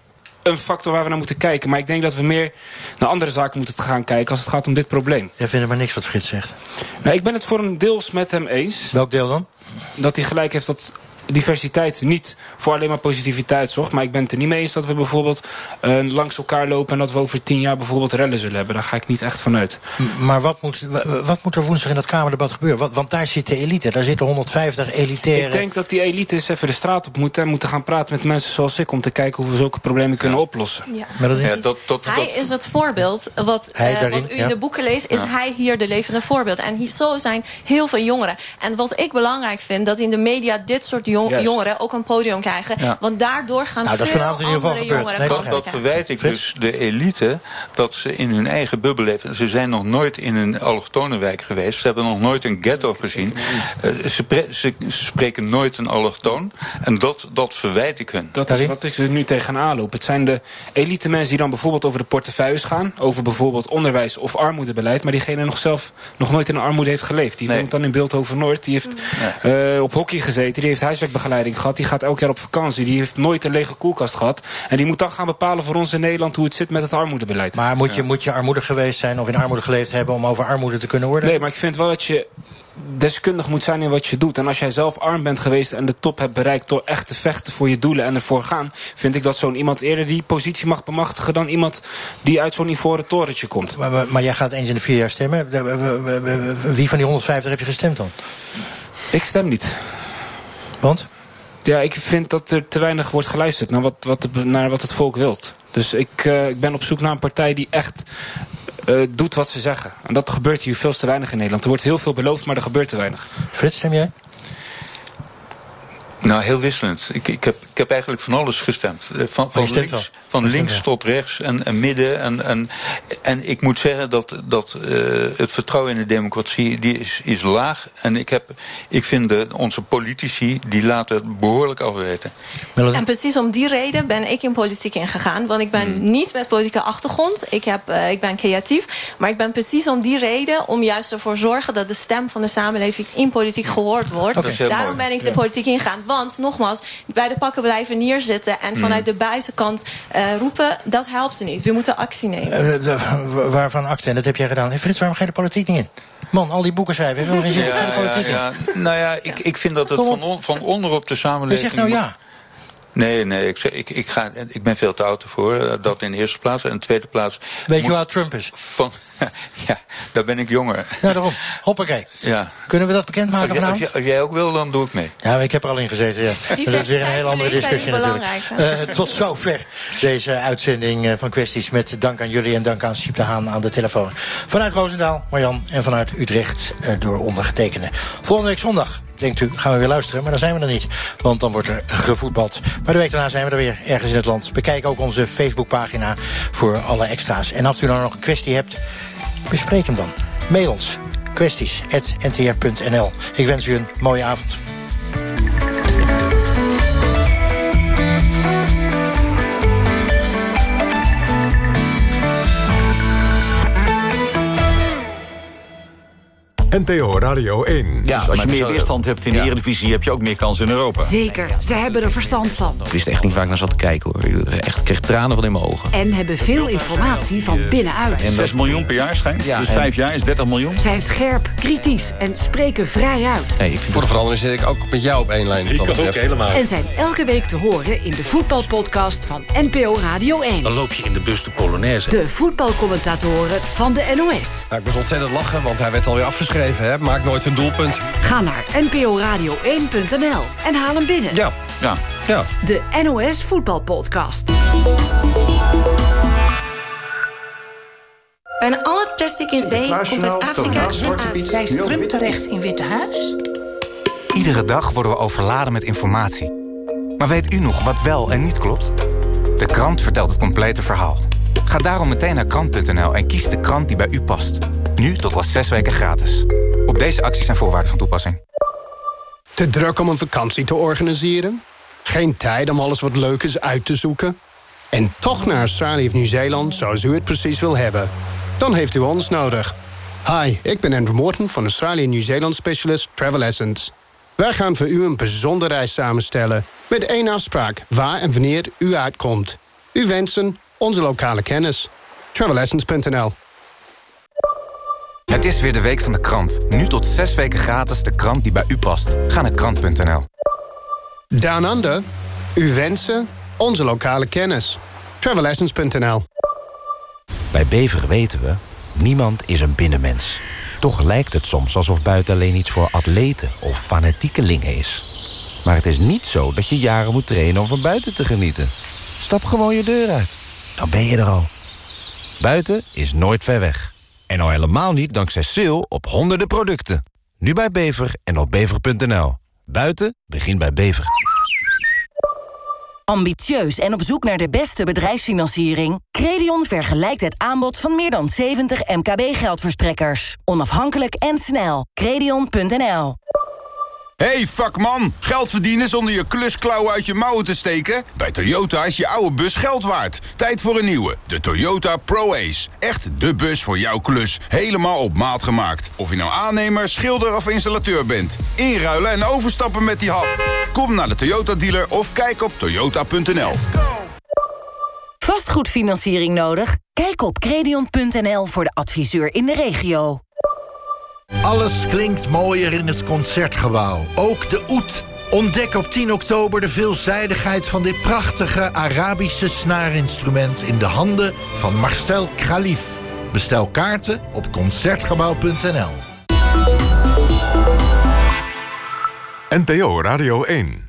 een factor waar we naar moeten kijken. Maar ik denk dat we meer naar andere zaken moeten gaan kijken als het gaat om dit probleem.
Jij vindt maar niks wat Frits zegt.
Nou, ik ben het voor een deels met hem eens.
Welk deel dan?
Dat hij gelijk heeft dat diversiteit niet voor alleen maar positiviteit zorgt. Maar ik ben het er niet mee eens dat we bijvoorbeeld eh, langs elkaar lopen... en dat we over tien jaar bijvoorbeeld rellen zullen hebben. Daar ga ik niet echt vanuit.
M- Maar wat moet, wa- wat moet er woensdag in dat Kamerdebat gebeuren? Want, want daar zit de elite. Daar zitten 150 elitaire...
Ik denk dat die elite eens even de straat op moeten... en moeten gaan praten met mensen zoals ik... om te kijken hoe we zulke problemen kunnen oplossen.
Ja.
Ja, dat, dat,
Hij is het voorbeeld. Wat, eh,
daarin,
wat u
ja.
in de boeken leest, is
Ja.
hij hier de levende voorbeeld. En hier, zo zijn heel veel jongeren. En wat ik belangrijk vind, dat in de media dit soort jong- jongeren ook een podium krijgen.
Ja.
Want daardoor gaan
Nou, dat is
veel
vanavond in ieder geval
andere jongeren
Nee,
dat, verwijt ik dus de elite dat ze in hun eigen bubbel leven. Ze zijn nog nooit in een allochtonenwijk geweest. Ze hebben nog nooit een ghetto gezien. Eh, ze, pre- ze, ze spreken nooit een allochtoon. En dat, dat verwijt ik hun.
Dat is wat ik er nu tegenaan loop. Het zijn de elite mensen die dan bijvoorbeeld over de portefeuilles gaan. Over bijvoorbeeld onderwijs of armoedebeleid. Maar diegene nog zelf nog nooit in de armoede heeft geleefd. Die
Nee.
woont dan in Beeldhoven Noord. Die heeft eh, op hockey gezeten. Die heeft huiswerkbegeleiding gehad. Die gaat elk jaar op vakantie. Die heeft nooit een lege koelkast gehad. En die moet dan gaan bepalen voor ons in Nederland hoe het zit met het armoedebeleid.
Maar moet je, moet je armoedig geweest zijn of in armoede geleefd hebben... om over armoede te kunnen worden?
Nee, maar ik vind wel dat je deskundig moet zijn in wat je doet. En als jij zelf arm bent geweest en de top hebt bereikt door echt te vechten voor je doelen en ervoor gaan, vind ik dat zo'n iemand eerder die positie mag bemachtigen dan iemand die uit zo'n ivoren torentje komt.
Maar, maar, maar jij gaat eens in de vier jaar stemmen. Wie van die 150 heb je gestemd dan?
Ik stem niet.
Want?
Ja, ik vind dat er te weinig wordt geluisterd naar wat, wat, de- naar wat het volk wilt. Dus ik, eh, ik ben op zoek naar een partij die echt eh, doet wat ze zeggen. En dat gebeurt hier veel te weinig in Nederland. Er wordt heel veel beloofd, maar er gebeurt te weinig.
Frits, stem jij?
Nou, heel wisselend. Ik, ik, heb, ik heb eigenlijk van alles gestemd. Eh, Van, van links,
wel?
van links tot rechts en, en midden. En, en, en ik moet zeggen dat, dat eh, het vertrouwen in de democratie die is, is laag. En ik, heb, ik vind de, onze politici, die laten het behoorlijk afweten.
En precies om die reden ben ik in politiek ingegaan. Want ik ben
Hmm.
niet met politieke achtergrond. Ik, heb, eh, ik ben creatief. Maar ik ben precies om die reden... om juist ervoor zorgen dat de stem van de samenleving... in politiek gehoord wordt.
Dat is heel
Daarom
mooi.
ben ik de politiek ingegaan. Want, nogmaals, bij de pakken blijven neerzitten... en
Hmm.
vanuit de buitenkant eh, roepen... dat helpt ze niet. We moeten actie nemen.
Eh, waarvan acte? En dat heb jij gedaan. Hey, Frits, waarom ga je de politiek niet in? Man, al die boeken schrijven. Geen
Ja, ja. Nou ja, ik, ik vind dat het van, on, van onderop de
Je
samenleving...
zegt nou ja.
Nee, nee, ik, ik, ik, ga, ik ben veel te oud ervoor. eh, Dat in de eerste plaats. En in de tweede plaats...
Weet je oud Trump is?
Van, ja, daar ben ik jonger.
Ja, daarom. Hoppakee.
Ja.
Kunnen we dat bekendmaken
Als, als,
vanavond?
jij- als jij ook wil, dan doe ik mee.
Ja, ik heb er al in gezeten. Ja. Dat is weer een hele andere discussie natuurlijk.
belangrijk,
Eh, tot zover deze uitzending eh, van kwesties. Met dank aan jullie en dank aan Siep de Haan aan de telefoon. Vanuit Roosendaal, Marjan en vanuit Utrecht eh, door ondergetekende. Volgende week zondag, denkt u, gaan we weer luisteren. Maar dan zijn we er niet, want dan wordt er gevoetbald. Maar de week daarna zijn we er weer ergens in het land. Bekijk ook onze Facebookpagina voor alle extra's. En als u dan nog een kwestie hebt, bespreek hem dan. Mail ons kwesties.ntr.nl. Ik wens u een mooie avond.
NPO Radio 1.
Ja, als je meer weerstand hebt in de Eredivisie... heb je ook meer kans in Europa.
Zeker, ze hebben er verstand van.
Ik wist echt niet waar ik naar zat te kijken hoor. Ik echt, kreeg tranen van in mijn ogen.
En hebben veel informatie van binnenuit.
En 6 miljoen per jaar schijnt. dus 5 jaar is 30 miljoen.
Zijn scherp, kritisch en spreken vrij uit.
Nee,
Voor de verandering zit ik ook met jou op één lijn.
Ik ook helemaal.
En zijn elke week te horen in de voetbalpodcast van NPO Radio 1.
Dan loop je in de bus de Polonaise.
De voetbalcommentatoren van de NOS.
Ja, ik moest ontzettend lachen, want hij werd alweer afgeschreven. Hè? Maakt nooit een doelpunt.
Ga naar nporadio1.nl en haal hem binnen.
Ja,
Ja.
ja.
De NOS Voetbalpodcast.
Bijna al het plastic in zee komt uit Afrika en Azië.
Trump terecht in Witte Huis?
Iedere dag worden we overladen met informatie. Maar weet u nog wat wel en niet klopt? De krant vertelt het complete verhaal. Ga daarom meteen naar krant.nl en kies de krant die bij u past. Nu tot wel zes weken gratis. Op deze acties zijn voorwaarden van toepassing.
Te druk om een vakantie te organiseren? Geen tijd om alles wat leuk is uit te zoeken? En toch naar Australië of Nieuw-Zeeland zoals u het precies wil hebben? Dan heeft u ons nodig. Hi, ik ben Andrew Morton van Australië Nieuw-Zeeland Specialist Travel Essence. Wij gaan voor u een bijzondere reis samenstellen... met één afspraak waar en wanneer u uitkomt. U wensen onze lokale kennis. Travelessence.nl
Het is weer de week van de krant. Nu tot zes weken gratis de krant die bij u past. Ga naar krant.nl.
Down Under. Uw wensen, onze lokale kennis. Travelessence.nl
Bij Bever weten we, niemand is een binnenmens. Toch lijkt het soms alsof buiten alleen iets voor atleten of fanatiekelingen is. Maar het is niet zo dat je jaren moet trainen om van buiten te genieten. Stap gewoon je deur uit. Dan ben je er al. Buiten is nooit ver weg. En al helemaal niet dankzij sale op honderden producten. Nu bij Bever en op bever.nl. Buiten begint bij Bever.
Ambitieus en op zoek naar de beste bedrijfsfinanciering? Credion vergelijkt het aanbod van meer dan 70 MKB-geldverstrekkers. Onafhankelijk en snel. Credion.nl
Hey vakman, geld verdienen zonder je klusklauw uit je mouwen te steken? Bij Toyota is je oude bus geld waard. Tijd voor een nieuwe, de Toyota Pro-Ace. Echt de bus voor jouw klus, helemaal op maat gemaakt. Of je nou aannemer, schilder of installateur bent. Inruilen en overstappen met die hap. Kom naar de Toyota dealer of kijk op toyota.nl.
Vastgoedfinanciering nodig? Kijk op credion.nl voor de adviseur in de regio.
Alles klinkt mooier in het Concertgebouw. Ook de oet. Ontdek op 10 oktober de veelzijdigheid van dit prachtige Arabische snaarinstrument... in de handen van Marcel Khalif. Bestel kaarten op Concertgebouw.nl.
NPO Radio 1.